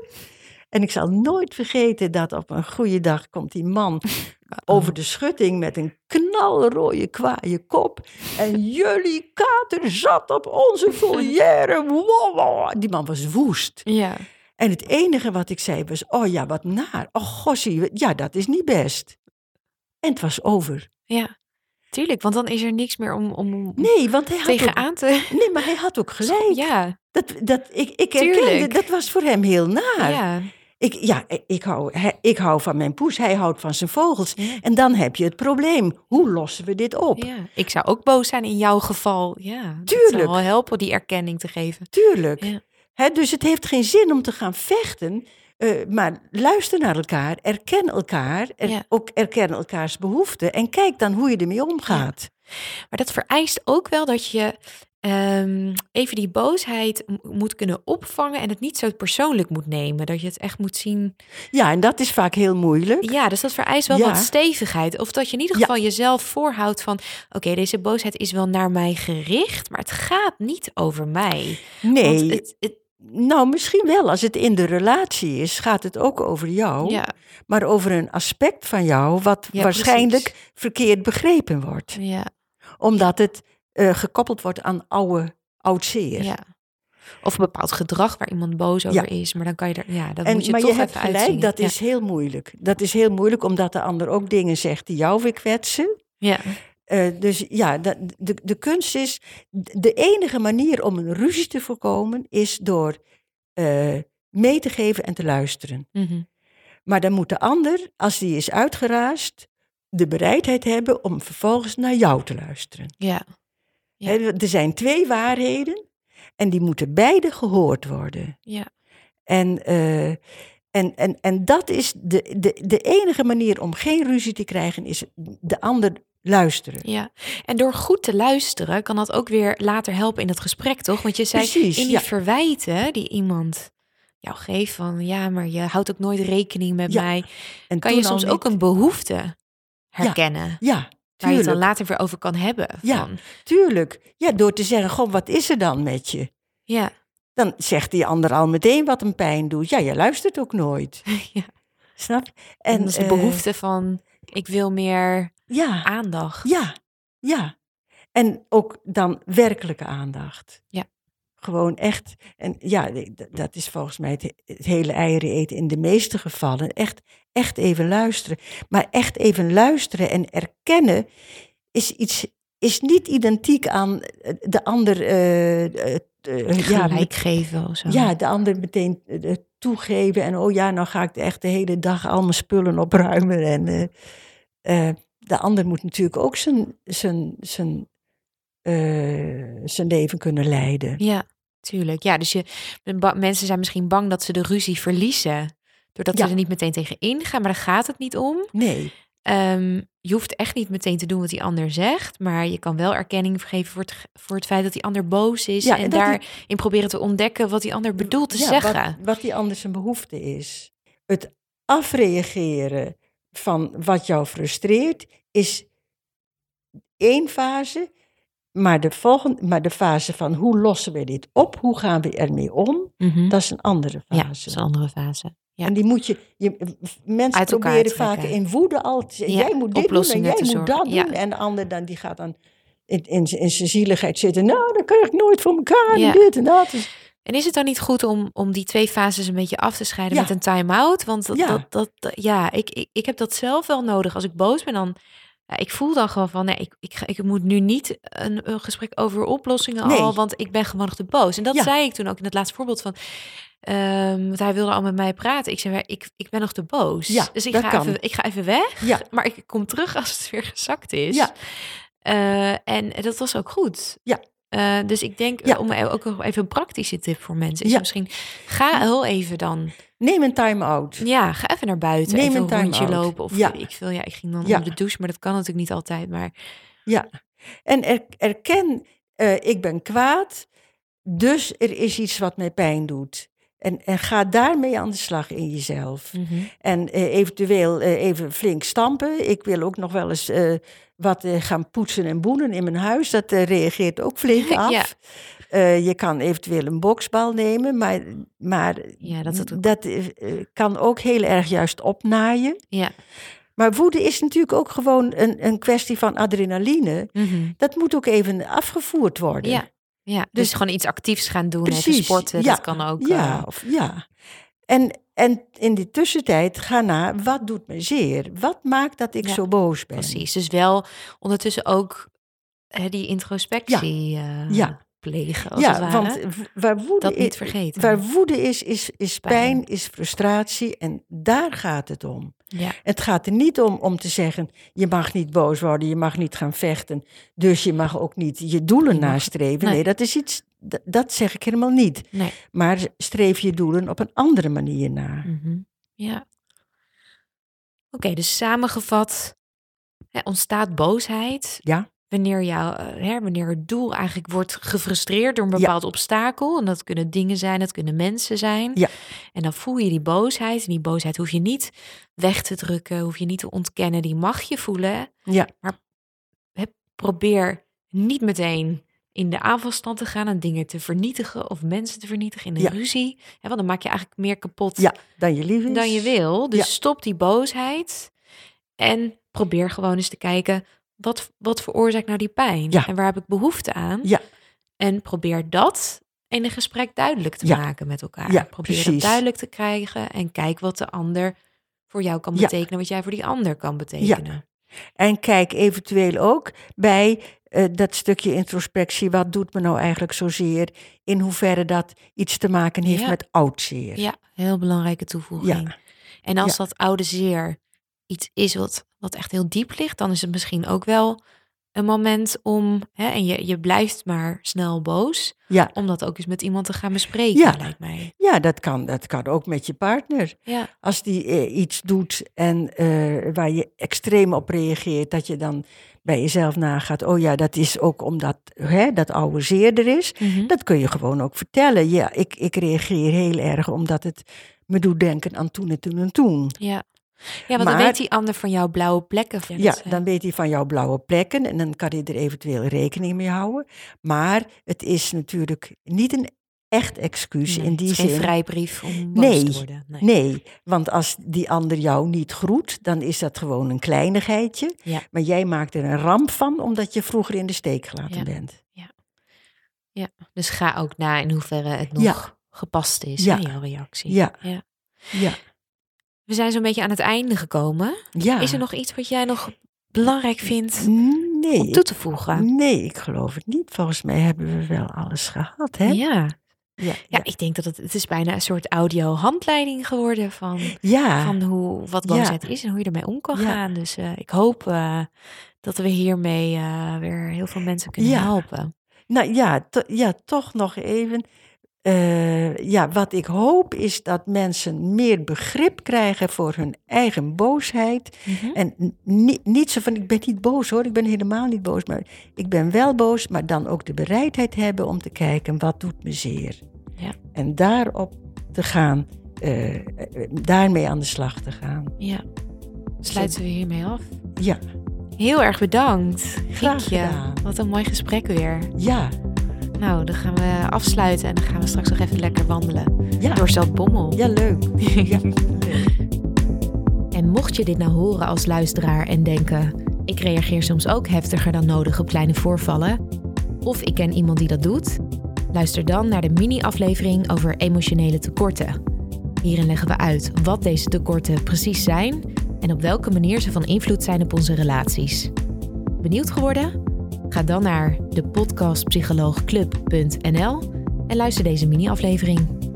En ik zal nooit vergeten dat op een goede dag komt die man [laughs] over de schutting met een knalrode kwaaie kop. En jullie kater zat op onze [laughs] volière. Wow, wow. Die man was woest. ja. En het enige wat ik zei was, oh ja, wat naar. Oh gossie, ja, dat is niet best. En het was over. Ja, tuurlijk, want dan is er niks meer om, om Nee, want hij had ook, te... [laughs] nee, maar hij had ook gelijk. Ja, Dat, dat, ik, ik herkende, dat was voor hem heel naar. ja. Ik, ja, ik hou, hij- ik hou van mijn poes, hij houdt van zijn vogels. Ja. En dan heb je het probleem. Hoe lossen we dit op? ja. Ik zou ook boos zijn in jouw geval. Ja, dat Tuurlijk. zou wel helpen die erkenning te geven. Tuurlijk. Ja. Dus het heeft geen zin om te gaan vechten. Eh, maar luister naar elkaar, erken elkaar, er, Ja. ook erken elkaars behoeften en kijk dan hoe je ermee omgaat. Maar dat vereist ook wel dat je ehm, even die boosheid moet kunnen opvangen en het niet zo persoonlijk moet nemen. Dat je het echt moet zien. Ja, en dat is vaak heel moeilijk. Ja, dus dat vereist wel Ja. wat stevigheid. Of dat je in ieder geval jezelf voorhoudt van... oké, deze boosheid is wel naar mij gericht, maar het gaat niet over mij. Nee, Want het, het, nou misschien wel. Als het in de relatie is, gaat het ook over jou. ja, Maar over een aspect van jou wat Ja, waarschijnlijk precies. verkeerd begrepen wordt. ja, Omdat het eh, gekoppeld wordt aan oude, oud zeer. ja. Of een bepaald gedrag waar iemand boos over is. Maar dan kan je er... Ja, dat En, moet je maar toch je hebt even gelijk, dat Ja. is heel moeilijk. Dat is heel moeilijk omdat de ander ook dingen zegt die jou weer kwetsen. Ja, Eh, dus ja, dat- de, de kunst is, de enige manier om een ruzie te voorkomen is door eh, mee te geven en te luisteren. mhm. Maar dan moet de ander, als die is uitgeraasd, de bereidheid hebben om vervolgens naar jou te luisteren. ja. Er zijn twee waarheden. En die moeten beide gehoord worden. Ja. En, eh, en, en, en dat is de, de, de enige manier om geen ruzie te krijgen, is de ander luisteren. Ja, en door goed te luisteren kan dat ook weer later helpen in het gesprek, toch? Want je zei Precies, in die ja. verwijten die iemand jou geeft van ja, maar je houdt ook nooit rekening met Ja, mij. En Kan je soms ook een behoefte herkennen Ja, waar je het dan tuurlijk. later weer over kan hebben? Ja. Van, Tuurlijk. Ja, door te zeggen, goh, wat is er dan met je? ja. Dan zegt die ander al meteen wat hem pijn doet. Ja, je luistert ook nooit. [laughs] ja. Snap? En, dat is de eh, behoefte van ik wil meer Ja, aandacht. ja, ja. En ook dan werkelijke aandacht. Ja. Gewoon echt. En ja, dat is volgens mij het, het hele eieren eten in de meeste gevallen. Echt, echt even luisteren. Maar echt even luisteren en erkennen is iets. Is niet identiek aan eh, de ander. eh, ja, Gelijk geven of zo. ja, de ander meteen toegeven. En oh ja, nou ga ik echt de hele dag al mijn spullen opruimen. En de ander moet natuurlijk ook zijn, zijn, zijn, eh, zijn leven kunnen leiden. Ja, tuurlijk. Ja, dus je, mensen zijn misschien bang dat ze de ruzie verliezen. Doordat Ja. ze er niet meteen tegen ingaan. Maar daar gaat het niet om. Nee, Ehm, je hoeft echt niet meteen te doen wat die ander zegt. Maar je kan wel erkenning geven voor het, voor het feit dat die ander boos is. Ja, en en die- daarin proberen te ontdekken wat die ander bedoelt te ja, zeggen. Wat, wat die ander zijn behoefte is. Het afreageren van wat jou frustreert is één fase. Maar de, volgende, maar de fase van hoe lossen we dit op? Hoe gaan we ermee om? Mhm. Dat is een andere Ja, fase. dat is een andere fase. Ja. En die moet je, je mensen Uit proberen vaak in woede al te zeggen, Ja, jij moet dit doen en jij moet zorgen. dat doen. Ja. En de ander dan, die gaat dan in, in, in zijn zieligheid zitten. Nou, dat krijg ik nooit voor elkaar Ja. en dit en dat. Dus, En is het dan niet goed om, om die twee fases een beetje af te scheiden Ja. met een time-out? Want dat, Ja. dat, dat, ja, ik, ik, ik heb dat zelf wel nodig. Als ik boos ben, dan. Ik voel dan gewoon van, nee, ik, ik, ik moet nu niet een, een gesprek over oplossingen Nee. al, want ik ben gewoon nog te boos. En dat Ja. zei ik toen ook in het laatste voorbeeld van, ehm, want hij wilde al met mij praten. Ik zei, ik, ik ben nog te boos. Ja, dus ik ga, kan. even, ik ga even weg, Ja. [laughs] maar ik kom terug als het weer gezakt is. Ja. Eh, en dat was ook goed. Ja. Eh, dus ik denk, Ja. om ook nog even een praktische tip voor mensen, is Ja. misschien ga heel even dan, neem een time-out. ja, ga even naar buiten, Neem even een een rondje lopen. Of Ja. ik veel, ja, ik ging dan onder de douche, maar dat kan natuurlijk niet altijd. Maar Ja. En er, erken, eh, ik ben kwaad, dus er is iets wat mij pijn doet. En, en ga daarmee aan de slag in jezelf. mhm. En eh, eventueel even flink stampen. Ik wil ook nog wel eens wat eh, gaan poetsen en boenen in mijn huis. Dat eh, reageert ook flink [laughs] af. Ja. Eh, je kan eventueel een boksbal nemen, maar, maar Ja, dat ook- dat kan ook heel erg juist opnaaien. ja. Maar woede is natuurlijk ook gewoon een, een kwestie van adrenaline. mhm. Dat moet ook even afgevoerd worden. ja. Ja, dus, Dus- gewoon iets actiefs gaan doen, even sporten, ja, dat kan ook. Ja, of, ja. En, en in die tussentijd ga na, wat doet me zeer? Wat maakt dat ik Ja, zo boos ben? precies. Dus wel ondertussen ook hè, die introspectie eh, Ja. plegen, als het Ja, want waar woede, dat niet vergeten. waar woede is, is, is Pijn. pijn, is frustratie en daar gaat het om. ja. Het gaat er niet om om te zeggen, je mag niet boos worden, je mag niet gaan vechten, dus je mag ook niet je doelen Je mag- nastreven. nee. Nee, dat is iets, dat, zeg ik helemaal niet. Nee. Maar streef je doelen op een andere manier na. Mhm. Ja. Oké, dus samengevat hè, ontstaat boosheid Ja. wanneer, jou, eh, hè, wanneer het doel eigenlijk wordt gefrustreerd door een bepaald obstakel. En dat kunnen dingen zijn, dat kunnen mensen zijn. Ja. En dan voel je die boosheid. En die boosheid hoef je niet weg te drukken, hoef je niet te ontkennen. Die mag je voelen. Ja. Hè, probeer niet meteen in de aanvalstand te gaan en dingen te vernietigen of mensen te vernietigen in een Ja. ruzie. Hè, want dan maak je eigenlijk meer kapot Ja, dan je lief is. dan je wil. Dus Ja. stop die boosheid en probeer gewoon eens te kijken wat, wat veroorzaakt nou die pijn Ja. en waar heb ik behoefte aan. Ja. En probeer dat in een gesprek duidelijk te maken met elkaar. Ja, probeer dat precies. duidelijk te krijgen en kijk wat de ander voor jou kan betekenen, wat jij voor die ander kan betekenen. En kijk eventueel ook bij eh, dat stukje introspectie. Wat doet me nou eigenlijk zozeer? In hoeverre dat iets te maken heeft Ja. met oudzeer. Ja, heel belangrijke toevoeging. Ja. En als Ja. dat oude zeer iets is wat, wat echt heel diep ligt, dan is het misschien ook wel een moment om, hè, en je, je blijft maar snel boos, Ja. om dat ook eens met iemand te gaan bespreken, Ja. lijkt mij. Ja, dat kan, dat kan ook met je partner. Ja, Als die eh, iets doet en eh, waar je extreem op reageert, dat je dan bij jezelf nagaat, oh ja, dat is ook omdat hè, dat oude zeer er is. Mhm. Dat kun je gewoon ook vertellen. Ja, ik, ik reageer heel erg omdat het me doet denken aan toen en toen en toen. ja. Ja, want dan Maar- weet die ander van jouw blauwe plekken. Ja, dan weet hij van jouw blauwe plekken en dan kan hij er eventueel rekening mee houden. Maar het is natuurlijk niet een echt excuus nee, in het die geen zin. vrijbrief om Nee, te worden. Nee. Nee, want als die ander jou niet groet, dan is dat gewoon een kleinigheidje. Ja. Maar jij maakt er een ramp van omdat je vroeger in de steek gelaten Ja. bent. Dus ga ook na in hoeverre het nog Ja. gepast is, Ja. hè, jouw reactie. Ja. ja. Ja. We zijn zo'n beetje aan het einde gekomen. ja. Is er nog iets wat jij nog belangrijk vindt Nee, om toe te voegen? nee, ik geloof het niet. Volgens mij hebben we wel alles gehad, hè? Ja. Ja, ja, ik denk dat het, het is bijna een soort audio-handleiding geworden van, ja. van hoe, wat Ja. boosheid is en hoe je ermee om kan Ja. gaan. Dus eh, ik hoop eh, dat we hiermee eh, weer heel veel mensen kunnen Ja. helpen. Nou ja, to- ja, toch nog even. Eh, ja, wat ik hoop is dat mensen meer begrip krijgen voor hun eigen boosheid. Mhm. En niet, niet zo van, ik ben niet boos hoor, ik ben helemaal niet boos. Maar ik ben wel boos, maar dan ook de bereidheid hebben om te kijken, wat doet me zeer? Ja. En daarop te gaan, eh, eh, daarmee aan de slag te gaan. Ja. Sluiten we hiermee af. Ja, Heel erg bedankt. Graag Giekje. gedaan. Wat een mooi gesprek weer. ja, Nou, dan gaan we afsluiten en dan gaan we straks nog even lekker wandelen. ja. Door Zaltbommel. Ja, leuk. [laughs] Ja, leuk. En mocht je dit nou horen als luisteraar en denken: ik reageer soms ook heftiger dan nodig op kleine voorvallen, of ik ken iemand die dat doet, luister dan naar de mini-aflevering over emotionele tekorten. Hierin leggen we uit wat deze tekorten precies zijn en op welke manier ze van invloed zijn op onze relaties. Benieuwd geworden? Ga dan naar de podcastpsycholoogclub.nl en luister deze mini-aflevering.